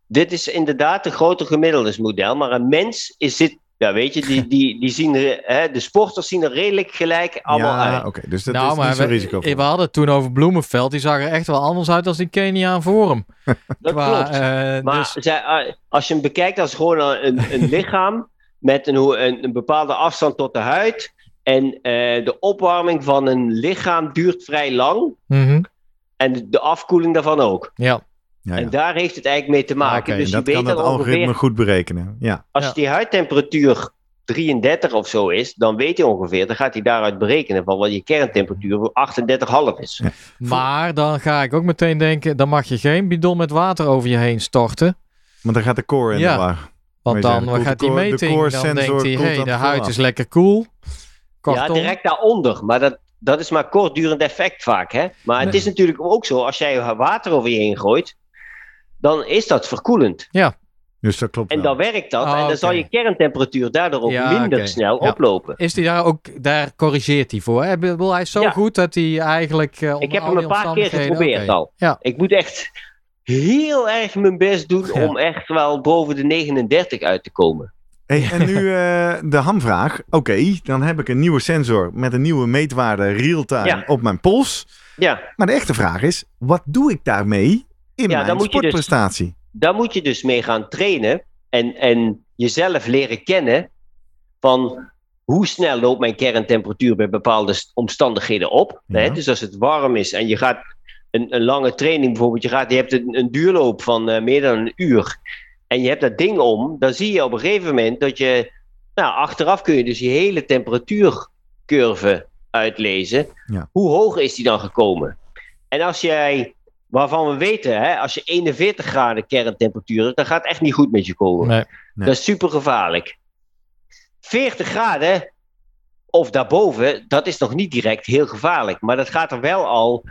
Dit is inderdaad een grote gemiddelsmodel, maar een mens is dit, ja weet je, die, die, die zien er, hè, de sporters zien er redelijk gelijk allemaal ja, uit. oké. dus dat nou, is maar niet zo we, risicovol. we hadden het toen over Bloemenveld. Die zag er echt wel anders uit als die Keniaan voor hem. *laughs* Dat Qua, klopt. eh, Maar dus, zij, eh, als je hem bekijkt als gewoon een, een *laughs* lichaam met een, hoe- een, een bepaalde afstand tot de huid. En eh, de opwarming van een lichaam duurt vrij lang. mhm. En de, de afkoeling daarvan ook. Ja, ja, ja. En daar heeft het eigenlijk mee te maken. oké, En dus je dat weet kan dan het algoritme ongeveer, goed berekenen. Ja. als Ja. die huidtemperatuur 33 of zo is, dan weet hij ongeveer, dan gaat hij daaruit berekenen van wat je kerntemperatuur 38,5 is. maar dan ga ik ook meteen denken, dan mag je geen bidon met water over je heen storten. Want dan gaat de core in Ja. de war. Want dan gaat de die de meting, core dan sensor denkt hij, hey, de huid is lekker koel. Ja, Kortom, direct daaronder. Maar dat, dat is maar kortdurend effect vaak. Hè? Maar het Nee. is natuurlijk ook zo, als jij water over je heen gooit, dan is dat verkoelend. Dus dat klopt En wel. dan werkt dat. Ah, en dan zal je kerntemperatuur daardoor ook Ja, minder snel Ja. oplopen. is hij daar ook, daar corrigeert hij voor. Hè? Hij is zo Ja. goed dat hij eigenlijk eh, Ik heb hem die een paar keer geprobeerd al. Ja. Ik moet echt heel erg mijn best doen Ja. om echt wel boven de 39 uit te komen. Hey, en nu eh, de hamvraag. Oké, dan heb ik een nieuwe sensor met een nieuwe meetwaarde real-time Ja. op mijn pols. Ja, Maar de echte vraag is, wat doe ik daarmee in Ja, mijn dan moet je dus- sportprestatie? daar moet je dus mee gaan trainen en, en jezelf leren kennen van hoe snel loopt mijn kerntemperatuur bij bepaalde st- omstandigheden op. Ja. Hè? Dus als het warm is en je gaat een, een lange training bijvoorbeeld, je, gaat, je hebt een, een duurloop van eh, meer dan een uur en je hebt dat ding om, dan zie je op een gegeven moment dat je, nou achteraf kun je dus je hele temperatuurcurve uitlezen. Ja. Hoe hoog is die dan gekomen? En als jij, waarvan we weten, hè, als je 41 graden kerntemperatuur hebt, dan gaat het echt niet goed met je komen. Nee. Nee. Dat is super gevaarlijk. 40 graden of daarboven, dat is nog niet direct heel gevaarlijk. Maar dat gaat er wel al.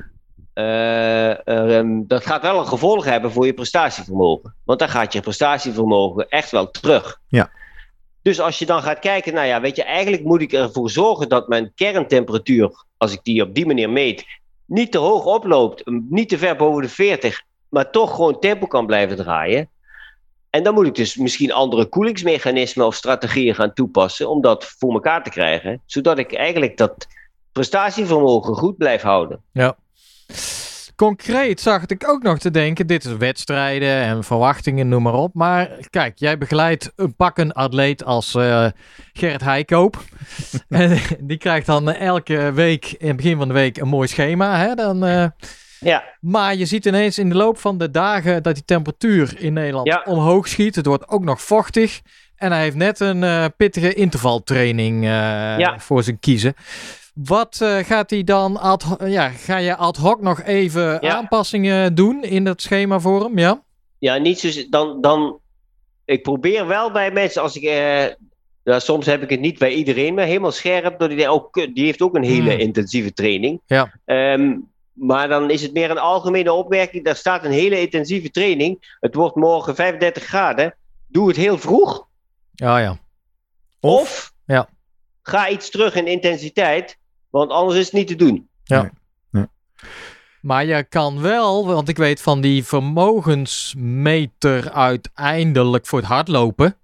eh, ehm, dat gaat wel een gevolg hebben voor je prestatievermogen. Want dan gaat je prestatievermogen echt wel terug. Ja. Dus als je dan gaat kijken, nou ja, weet je, eigenlijk moet ik ervoor zorgen dat mijn kerntemperatuur, als ik die op die manier meet, niet te hoog oploopt, niet te ver boven de 40, maar toch gewoon tempo kan blijven draaien. En dan moet ik dus misschien andere koelingsmechanismen of strategieën gaan toepassen om dat voor elkaar te krijgen, zodat ik eigenlijk dat prestatievermogen goed blijf houden. Concreet zag ik ook nog te denken, dit is wedstrijden en verwachtingen, noem maar op. Maar kijk, jij begeleidt een pak een atleet als eh Gerrit Heikoop. *laughs* en die krijgt dan elke week, in het begin van de week, een mooi schema. Hè? Dan, eh, Ja, maar je ziet ineens in de loop van de dagen dat die temperatuur in Nederland Ja. omhoog schiet. Het wordt ook nog vochtig. En hij heeft net een eh, pittige intervaltraining Ja. voor zijn kiezen. Wat eh, gaat hij dan ad ja, ga je ad hoc nog even Ja. aanpassingen doen in dat schema voor hem? Ja. ja niet zo, dan, dan. Ik probeer wel bij mensen, als ik. eh, ja, soms heb ik het niet bij iedereen, maar helemaal scherp. Dat die, ook, die heeft ook een hele Hmm. intensieve training. Ja. Ehm, maar dan is het meer een algemene opmerking. Daar staat een hele intensieve training. Het wordt morgen 35 graden. Doe het heel vroeg. Ja, ja. Of- Of, Ja. ga iets terug in intensiteit. Want anders is het niet te doen. Maar je kan wel, want ik weet van die vermogensmeter uiteindelijk voor het hardlopen.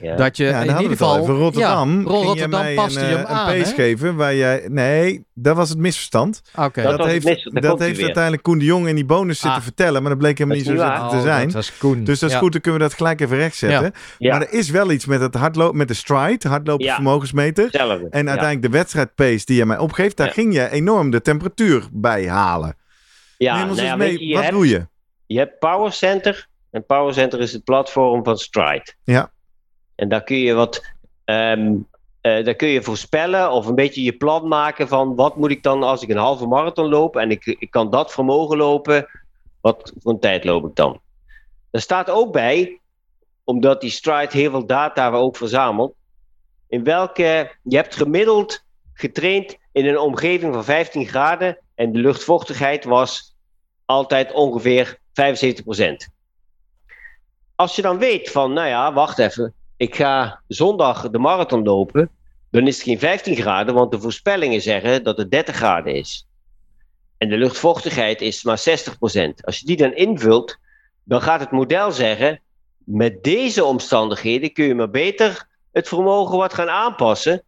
Ja. Dat je Ja, in ieder we het al geval. over. Rotterdam, Ja, ging je Rotterdam paste een, je eh, hem een aan. pace hè? geven waar jij... Nee, dat was het misverstand. Oké. Dat Dat, heeft, mis- dat heeft uiteindelijk Koen de Jong in die bonus zitten Ah. vertellen. Maar dat bleek helemaal Dat niet zo zitten Oh, te zijn. Dat was Koen. Dus dat is Ja. goed, dan kunnen we dat gelijk even rechtzetten. Ja. Maar er is wel iets met het hardlopen, met de stride, hardlopen Ja. vermogensmeter. En Ja. uiteindelijk de wedstrijdpace die je mij opgeeft, daar Ja. ging je enorm de temperatuur bij halen. Ja, Neem ons nou eens mee, je, je wat hebt- doe je? Je hebt Power Center. En Power Center is het platform van Stride. Ja. En daar kun je wat. ehm, eh, daar kun je voorspellen of een beetje je plan maken van wat moet ik dan als ik een halve marathon loop en ik, ik kan dat vermogen lopen, wat voor een tijd loop ik dan? Er staat ook bij, omdat die Stride heel veel data ook verzamelt, in welke je hebt gemiddeld getraind in een omgeving van 15 graden en de luchtvochtigheid was altijd ongeveer 75%. Als je dan weet van, nou ja, wacht even, ik ga zondag de marathon lopen, dan is het geen 15 graden, want de voorspellingen zeggen dat het 30 graden is. En de luchtvochtigheid is maar 60%. Als je die dan invult, dan gaat het model zeggen, met deze omstandigheden kun je maar beter het vermogen wat gaan aanpassen,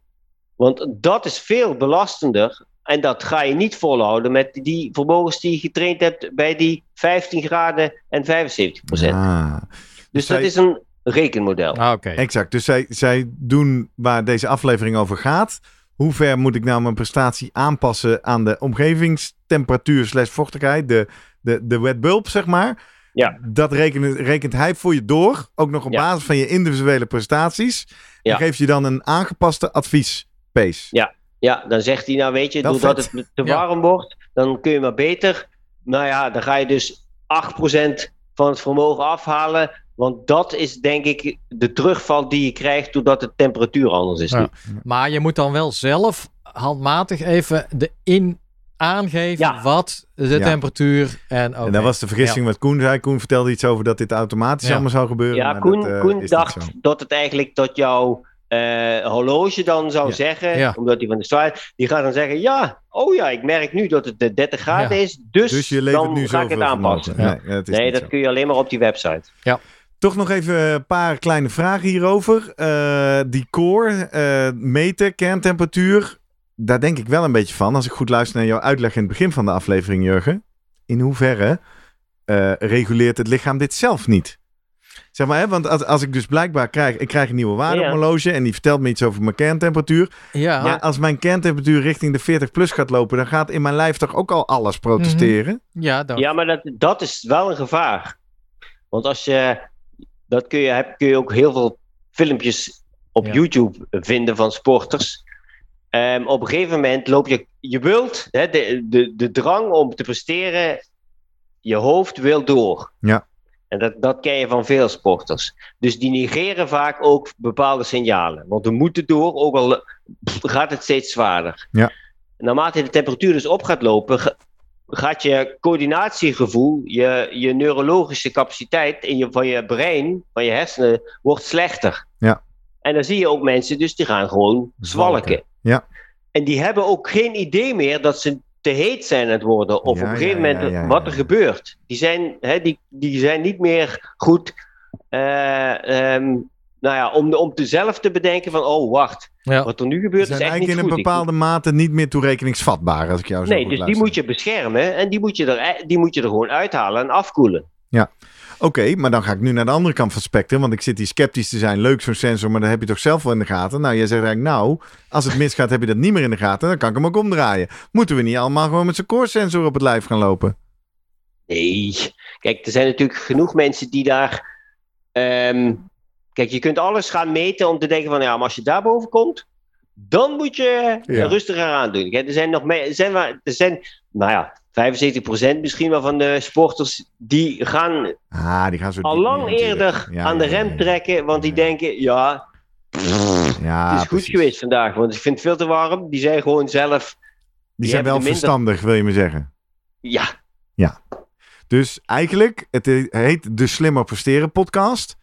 want dat is veel belastender en dat ga je niet volhouden met die vermogens die je getraind hebt bij die 15 graden en 75%. Ah, dus zij- dat is een rekenmodel. Ah, Oké. exact. Dus zij, zij doen waar deze aflevering over gaat. Hoe ver moet ik nou mijn prestatie aanpassen aan de omgevingstemperatuur slash vochtigheid, de, de, de wet bulb, zeg maar. Ja. Dat rekent, rekent hij voor je door, ook nog op Ja. basis van je individuele prestaties. Ja. En geeft je dan een aangepaste advies pace. Ja, dan zegt hij, nou weet je, Wel doordat vet. het te Ja. warm wordt, dan kun je maar beter. Nou ja, dan ga je dus 8% van het vermogen afhalen. Want dat is denk ik de terugval die je krijgt doordat de temperatuur anders is. Ja. Maar je moet dan wel zelf handmatig even de in aangeven Ja. wat de Ja. temperatuur en oké. En dat was de vergissing wat Koen zei. Koen vertelde iets over dat dit automatisch Ja. allemaal zou gebeuren. Ja, maar Koen, dat, eh, Koen dacht dat het eigenlijk dat jouw eh, horloge dan zou Ja. zeggen, Ja. omdat hij van de straat, die gaat dan zeggen, ja, oh ja, ik merk nu dat het de 30 graden Ja. is, dus, Dus je dan nu ga ik het aanpassen. Nee, dat is Nee, dat kun je alleen maar op die website. Toch nog even een paar kleine vragen hierover. Eh, die core, eh, meten, kerntemperatuur. Daar denk ik wel een beetje van. Als ik goed luister naar jouw uitleg in het begin van de aflevering, Jurgen. In hoeverre eh, reguleert het lichaam dit zelf niet? Zeg maar, hè, want als, als ik dus blijkbaar krijg, ik krijg een nieuwe waarde Ja. op mijn horloge en die vertelt me iets over mijn kerntemperatuur. ja, Maar als mijn kerntemperatuur richting de 40 plus gaat lopen, dan gaat in mijn lijf toch ook al alles protesteren? ja, dat, Ja, maar dat, dat is wel een gevaar. Want als je, dat kun je, heb, kun je ook heel veel filmpjes op Ja. YouTube vinden van sporters. Ehm, op een gegeven moment loop je, je wilt, hè, de, de, de drang om te presteren, je hoofd wil door. Ja. En dat, dat ken je van veel sporters. Dus die negeren vaak ook bepaalde signalen. Want we moeten door, ook al pff, gaat het steeds zwaarder. Ja. Naarmate de temperatuur dus op gaat lopen, gaat je coördinatiegevoel, je, je neurologische capaciteit in je, van je brein, van je hersenen, wordt slechter. Ja. En dan zie je ook mensen, dus die gaan gewoon Zwalken. Ja. En die hebben ook geen idee meer dat ze te heet zijn aan het worden. Of Ja, op een gegeven ja, moment ja, wat er gebeurt. Die zijn, hè, die, die zijn niet meer goed. eh, ehm, nou ja, om, om te zelf te bedenken van, oh wacht, ja. wat er nu gebeurt zijn is echt niet eigenlijk in goed. een Ik bepaalde mate niet meer toerekeningsvatbaar, als ik jou zo Nee, goed dus die moet je beschermen en die moet je, er, die moet je er gewoon uithalen en afkoelen. Oké, maar dan ga ik nu naar de andere kant van het spectrum. Want ik zit hier sceptisch te zijn. Leuk zo'n sensor, maar dat heb je toch zelf wel in de gaten. Nou, jij zegt eigenlijk, nou, als het misgaat heb je dat niet meer in de gaten. Dan kan ik hem ook omdraaien. Moeten we niet allemaal gewoon met zijn core sensor op het lijf gaan lopen? Nee, kijk, er zijn natuurlijk genoeg mensen die daar. ehm, kijk, je kunt alles gaan meten om te denken van ja, maar als je daarboven komt, dan moet je Ja. rustiger aan doen. Kijk, er zijn nog meer, er zijn, maar- er zijn, nou ja, 75% misschien wel van de sporters die gaan Ah, die gaan zo al lang eerder Ja, aan de ja, ja, rem ja. trekken, want die denken ja, Ja, het is goed precies. geweest vandaag, want ik vind het veel te warm. Die zijn gewoon zelf, Die Die zijn wel er verstandig, wil je me zeggen. ja, Dus eigenlijk, het heet de Slimmer Presteren podcast.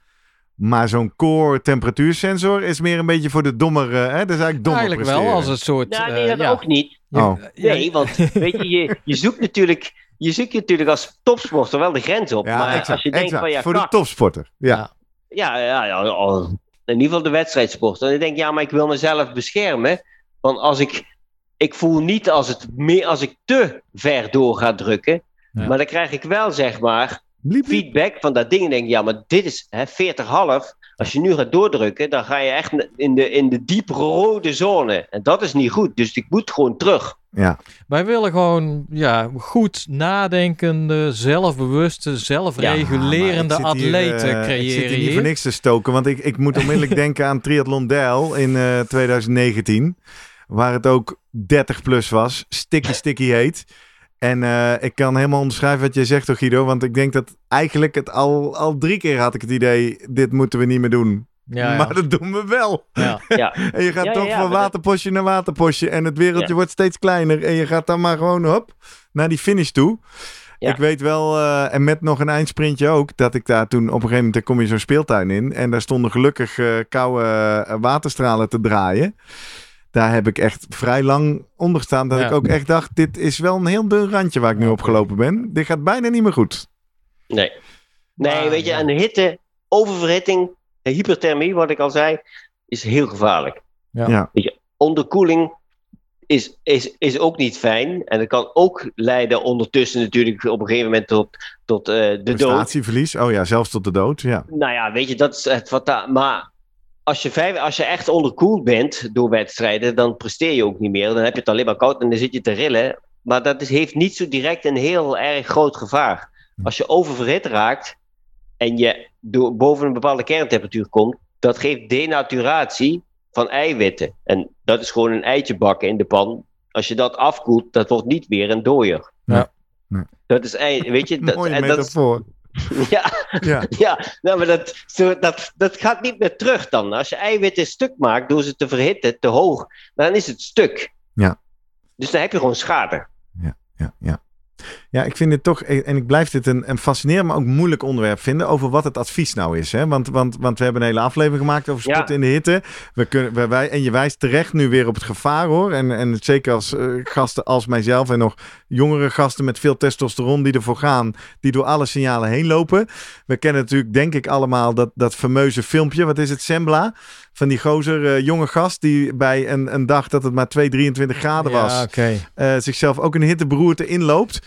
Maar zo'n core temperatuursensor is meer een beetje voor de dommere. Hè? Dat is eigenlijk dommer Eigenlijk wel als een soort... nou eh, nee, dat ja. ook niet. Oh. ja, Nee, want weet je, je, je zoekt natuurlijk, je zoekt natuurlijk als topsporter wel de grens op. Ja, maar exact, als je denkt exact. van ja, voor de topsporter. Ja. Ja. ja, ja, ja, al- in ieder geval de wedstrijdsporter. Dan denk ik, ja, maar ik wil mezelf beschermen. Want als ik, ik voel niet als, het meer, als ik te ver door ga drukken. Ja. Maar dan krijg ik wel, zeg maar, Bliep, bliep. feedback van dat ding. En denk ik, ja, maar dit is hè, 40,5. Als je nu gaat doordrukken, dan ga je echt in de, in de diep rode zone. En dat is niet goed. Dus ik moet gewoon terug. Ja. Wij willen gewoon ja, goed nadenkende, zelfbewuste, zelfregulerende Ja, hier, atleten eh, creëren Ik zit hier niet hier. voor niks te stoken, want ik, ik moet onmiddellijk *laughs* denken aan Triathlon Dijl in eh, 2019. Waar het ook 30 plus was. Sticky, sticky heet. En eh, ik kan helemaal onderschrijven wat jij zegt, toch Guido? Want ik denk dat eigenlijk het al, al drie keer had ik het idee, dit moeten we niet meer doen. Ja, ja. Maar dat doen we wel. Ja. Ja, *laughs* En je gaat toch ja, van waterpostje naar waterpostje. En het wereldje Ja. wordt steeds kleiner. En je gaat dan maar gewoon hop, naar die finish toe. Ja. Ik weet wel, eh, en met nog een eindsprintje ook, dat ik daar toen op een gegeven moment, daar kom je zo'n speeltuin in. En daar stonden gelukkig eh, koude waterstralen te draaien. Daar heb ik echt vrij lang onder gestaan. Dat Ja. ik ook echt dacht, dit is wel een heel dun randje waar ik nu opgelopen ben. Dit gaat bijna niet meer goed. nee. Nee, Maar, weet je, ja. en hitte, oververhitting, hyperthermie, wat ik al zei, is heel gevaarlijk. Ja. Ja. Weet je, onderkoeling is, is, is ook niet fijn. En het kan ook leiden ondertussen natuurlijk op een gegeven moment tot, tot eh, de dood. Prestatieverlies. Oh ja, zelfs tot de dood. Ja. Nou ja, weet je, dat is het fataal. Maar als je, vijf, als je echt onderkoeld bent door wedstrijden, dan presteer je ook niet meer. Dan heb je het alleen maar koud en dan zit je te rillen. Maar dat is, heeft niet zo direct een heel erg groot gevaar. Als je oververhit raakt en je door, boven een bepaalde kerntemperatuur komt, dat geeft denaturatie van eiwitten. En dat is gewoon een eitje bakken in de pan. Als je dat afkoelt, dat wordt niet weer een dooier. Ja. Nee. Dat is, weet je, *laughs* dat, Mooie en dat is- metafoor. *laughs* Ja, Ja. ja nou, maar dat, zo, dat, dat gaat niet meer terug dan. Als je eiwitten stuk maakt door ze te verhitten, te hoog, dan is het stuk. Ja. Dus dan heb je gewoon schade. ja, ja. Ja, ik vind het toch, en ik blijf dit een, een fascinerend, maar ook moeilijk onderwerp vinden over wat het advies nou is. Hè? Want, want, want we hebben een hele aflevering gemaakt over sport Ja. in de hitte. We kunnen, wij- wij, en je wijst terecht nu weer op het gevaar hoor. En, en zeker als eh, gasten als mijzelf en nog jongere gasten met veel testosteron die ervoor gaan, die door alle signalen heen lopen. We kennen natuurlijk, denk ik allemaal, dat, dat fameuze filmpje, wat is het, Sembla? Van die gozer, eh, jonge gast, die bij een, een dag dat het maar 2, 23 graden was, Ja, eh, zichzelf ook een hitteberoerte inloopt.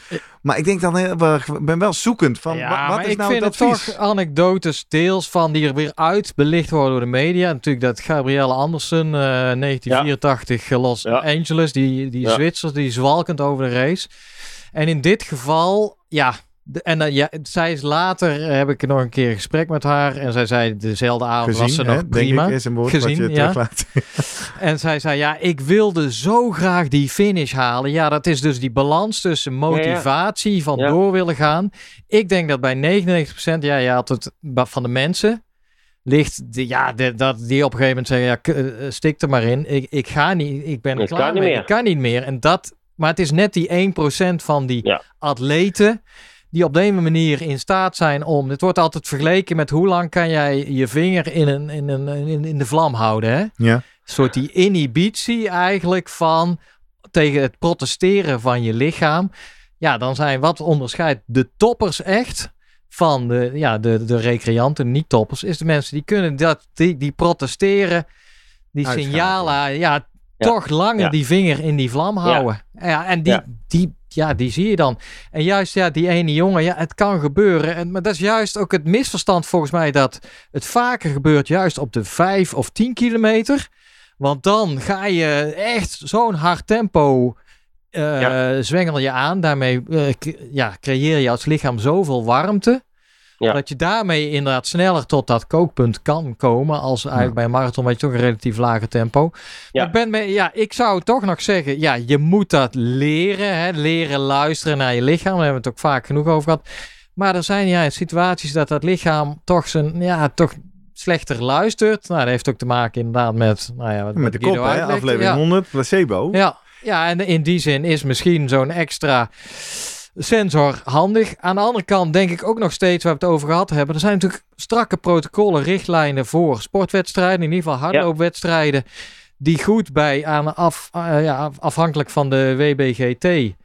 Maar ik denk dan heel erg, ik ben wel zoekend van ja, wa- wat maar is ik nou vind het advies? toch anekdotes deels van die er weer uit belicht worden door de media. Natuurlijk dat Gabrielle Andersen, eh 1984 Los Ja. Angeles, die, die Ja. Zwitsers, die zwalkend over de race. En in dit geval, ja, de- en dan, ja, zij is later, eh, heb ik nog een keer een gesprek met haar. En zij zei dezelfde avond was Gezien, ze hè, nog denk prima. ik, is een woord Gezien, wat je ja. teruglaat. *laughs* En zij zei, ja, ik wilde zo graag die finish halen. Ja, dat is dus die balans tussen motivatie van Ja. door willen gaan. Ik denk dat bij 99%, ja, je had het van de mensen, ligt, de, ja, de, dat die op een gegeven moment zeggen, ja, eh, stik er maar in. Ik, ik ga niet, ik ben Ik klaar kan niet mee. meer. Ik kan niet meer. En dat, maar het is net die 1% van die Ja. atleten die op deze manier in staat zijn om. Het wordt altijd vergeleken met hoe lang kan jij je vinger in, een, in, een, in, in de vlam houden. Hè? Ja. Een soort die inhibitie eigenlijk van tegen het protesteren van je lichaam. Ja, dan zijn wat onderscheidt de toppers echt van de, ja, de, de recreanten, niet toppers, is de mensen die kunnen dat, die, die protesteren, die signalen, ja, Ja. toch langer Ja. die vinger in die vlam houden. Ja, en die, Ja. die, ja, die zie je dan. En juist ja, die ene jongen, ja, het kan gebeuren. En, maar dat is juist ook het misverstand volgens mij dat het vaker gebeurt juist op de 5 of 10 kilometer. Want dan ga je echt zo'n hard tempo eh, zwengel je aan. Daarmee eh, ja, creëer je als lichaam zoveel warmte. Ja. Dat je daarmee inderdaad sneller tot dat kookpunt kan komen. Als eigenlijk bij een marathon, wat je toch een relatief lage tempo. Ja. Ik, ben mee, ja, ik zou toch nog zeggen, ja, je moet dat leren. Hè? Leren luisteren naar je lichaam. Daar hebben we het ook vaak genoeg over gehad. Maar er zijn ja, situaties dat dat lichaam toch, zijn, ja, toch slechter luistert. Nou, dat heeft ook te maken inderdaad met... Nou ja, Met de kop, hè? aflevering Ja. 100, placebo. Ja, ja, en in die zin is misschien zo'n extra sensor handig. Aan de andere kant denk ik ook nog steeds, waar we het over gehad hebben, er zijn natuurlijk strakke protocollen, richtlijnen voor sportwedstrijden, in ieder geval hardloopwedstrijden, die goed bij aan af, eh, ja, af- afhankelijk van de WBGT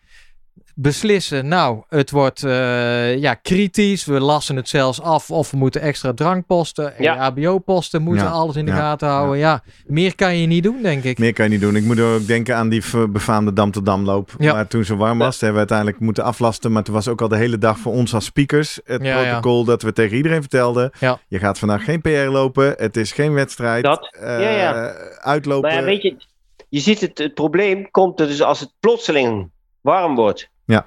beslissen, nou, het wordt eh, ja, kritisch, we lassen het zelfs af of we moeten extra drankposten, Ja. EHBO-posten, moeten Ja, alles in de ja, gaten houden. Ja. meer kan je niet doen, denk ik. Meer kan je niet doen. Ik moet ook denken aan die befaamde Dam tot Damloop. Ja. Maar toen zo warm was, hebben we uiteindelijk moeten aflasten. Maar toen was ook al de hele dag voor ons als speakers het Ja, ja. protocol dat we tegen iedereen vertelden. Ja. Je gaat vandaag geen PR lopen. Het is geen wedstrijd. Dat, Eh, ja, ja. Uitlopen. Maar ja, weet je, je ziet het, het probleem komt er dus als het plotseling warm wordt. Ja.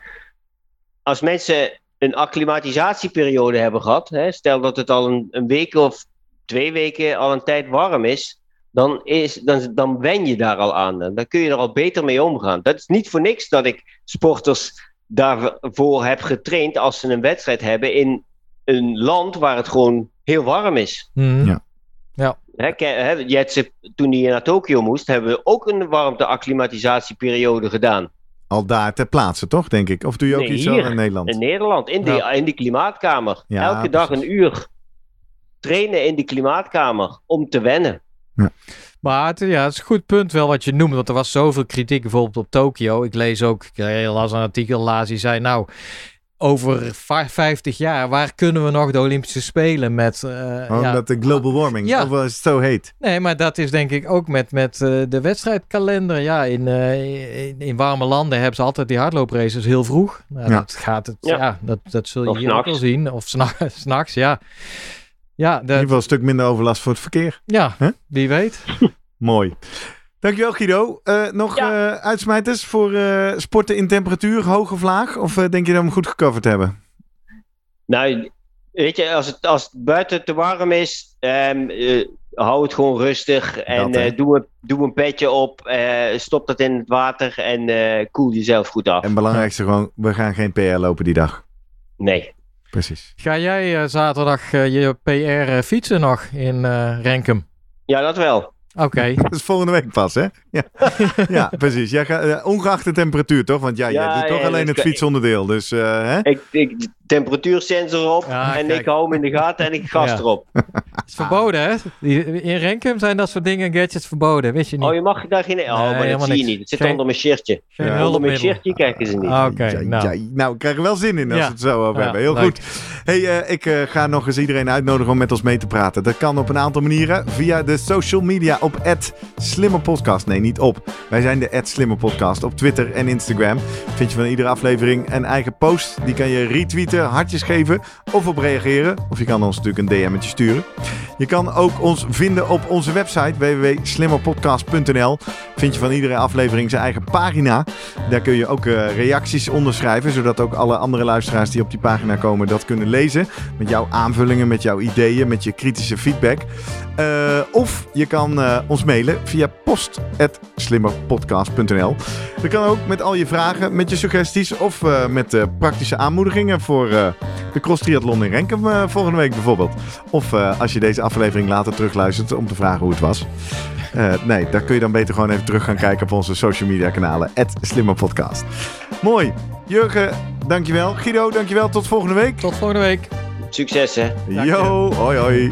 Als mensen een acclimatisatieperiode hebben gehad, hè, stel dat het al een, een week of twee weken al een tijd warm is, dan, is dan, dan wen je daar al aan. Dan kun je er al beter mee omgaan. Dat is niet voor niks dat ik sporters daarvoor heb getraind als ze een wedstrijd hebben in een land waar het gewoon heel warm is. Mhm. Ja. Hè, ke- hè, Jetse, toen hij naar Tokio moest, hebben we ook een warmte-acclimatisatieperiode gedaan. Al daar ter plaatse, toch, denk ik? Of doe je ook Nee, iets zo hier. in Nederland? In Nederland, in, die, Ja. in die klimaatkamer. Ja, Elke dag precies. een uur trainen in die klimaatkamer om te wennen. Maar het, ja, het is een goed punt wel wat je noemt. Want er was zoveel kritiek bijvoorbeeld op Tokio. Ik lees ook, ik las een artikel laatst die zei... Nou, over va- 50 jaar, waar kunnen we nog de Olympische Spelen met... eh, Gewoon ja, dat de global warming, Ja. of het zo heet. Nee, maar dat is denk ik ook met, met eh, de wedstrijdkalender. Ja, in, eh, in, in warme landen hebben ze altijd die hardloopraces heel vroeg. Nou, Ja. Dat gaat het, ja. Ja. dat, dat zul je Of hier ook wel zien. Of s'na- *laughs* s'nachts, ja. Ja, In ieder dat, geval een stuk minder overlast voor het verkeer. ja Huh? wie weet. *laughs* Mooi. Dankjewel Guido. Eh, nog Ja. eh, uitsmijters voor eh, sporten in temperatuur, hoog of laag? Of denk je dat we hem goed gecoverd hebben? Nou, weet je, als het, als het buiten te warm is, ehm, eh, hou het gewoon rustig. En Dat, eh, doe, een, doe een petje op, eh, stop dat in het water en eh, koel jezelf goed af. En het belangrijkste gewoon, we gaan geen PR lopen die dag. Nee. Precies. Ga jij zaterdag je PR fietsen nog in eh, Renkum? Ja, dat wel. Oké. *laughs* Dat is volgende week pas, hè? Ja, ja *laughs* precies. Jij gaat, eh, ongeacht de temperatuur, toch? Want ja, jij Ja, doet toch ja, alleen dat het fietsonderdeel. Dus, eh, hè? Ik, ik temperatuursensor op Ja, en kijk. ik hou hem in de gaten en ik *laughs* gas Ja. erop. Het is verboden, hè? In Renkum zijn dat soort dingen, gadgets verboden. Wist je niet? Oh, je mag daar geen... Oh, maar dat zie je niet. Het zit Geen- onder mijn shirtje. Geen Ja. Onder mijn shirtje kijken ze niet. Ah, Oké, Ja, nou. ja, nou, we krijgen er wel zin in als Ja. we het zo over hebben. Heel leuk. goed. Hey, eh, ik eh, ga nog eens iedereen uitnodigen om met ons mee te praten. Dat kan op een aantal manieren. Via de social media op @slimmerpodcast. Nee, niet op. Wij zijn de @slimmerpodcast op Twitter en Instagram. Vind je van iedere aflevering een eigen post. Die kan je retweeten, hartjes geven of op reageren. Of je kan ons natuurlijk een DM'tje sturen. Je kan ook ons vinden op onze website www.slimmerpodcast.nl. Vind je van iedere aflevering zijn eigen pagina. Daar kun je ook eh, reacties onderschrijven, zodat ook alle andere luisteraars die op die pagina komen dat kunnen lezen. Met jouw aanvullingen, met jouw ideeën, met je kritische feedback. Eh, of je kan eh, ons mailen via post.slimmerpodcast.nl. Dat kan ook met al je vragen, met je suggesties of eh, met eh, praktische aanmoedigingen voor eh, de cross triathlon in Renkum volgende week bijvoorbeeld. Of eh, als je deze aflevering later terugluistert om te vragen hoe het was. Eh, nee, daar kun je dan beter gewoon even terug gaan kijken op onze social media kanalen. Slimmerpodcast. Mooi. Jurgen, dankjewel. Guido, dankjewel. Tot volgende week. Tot volgende week. Succes, hè. Dank je. Yo, hoi hoi.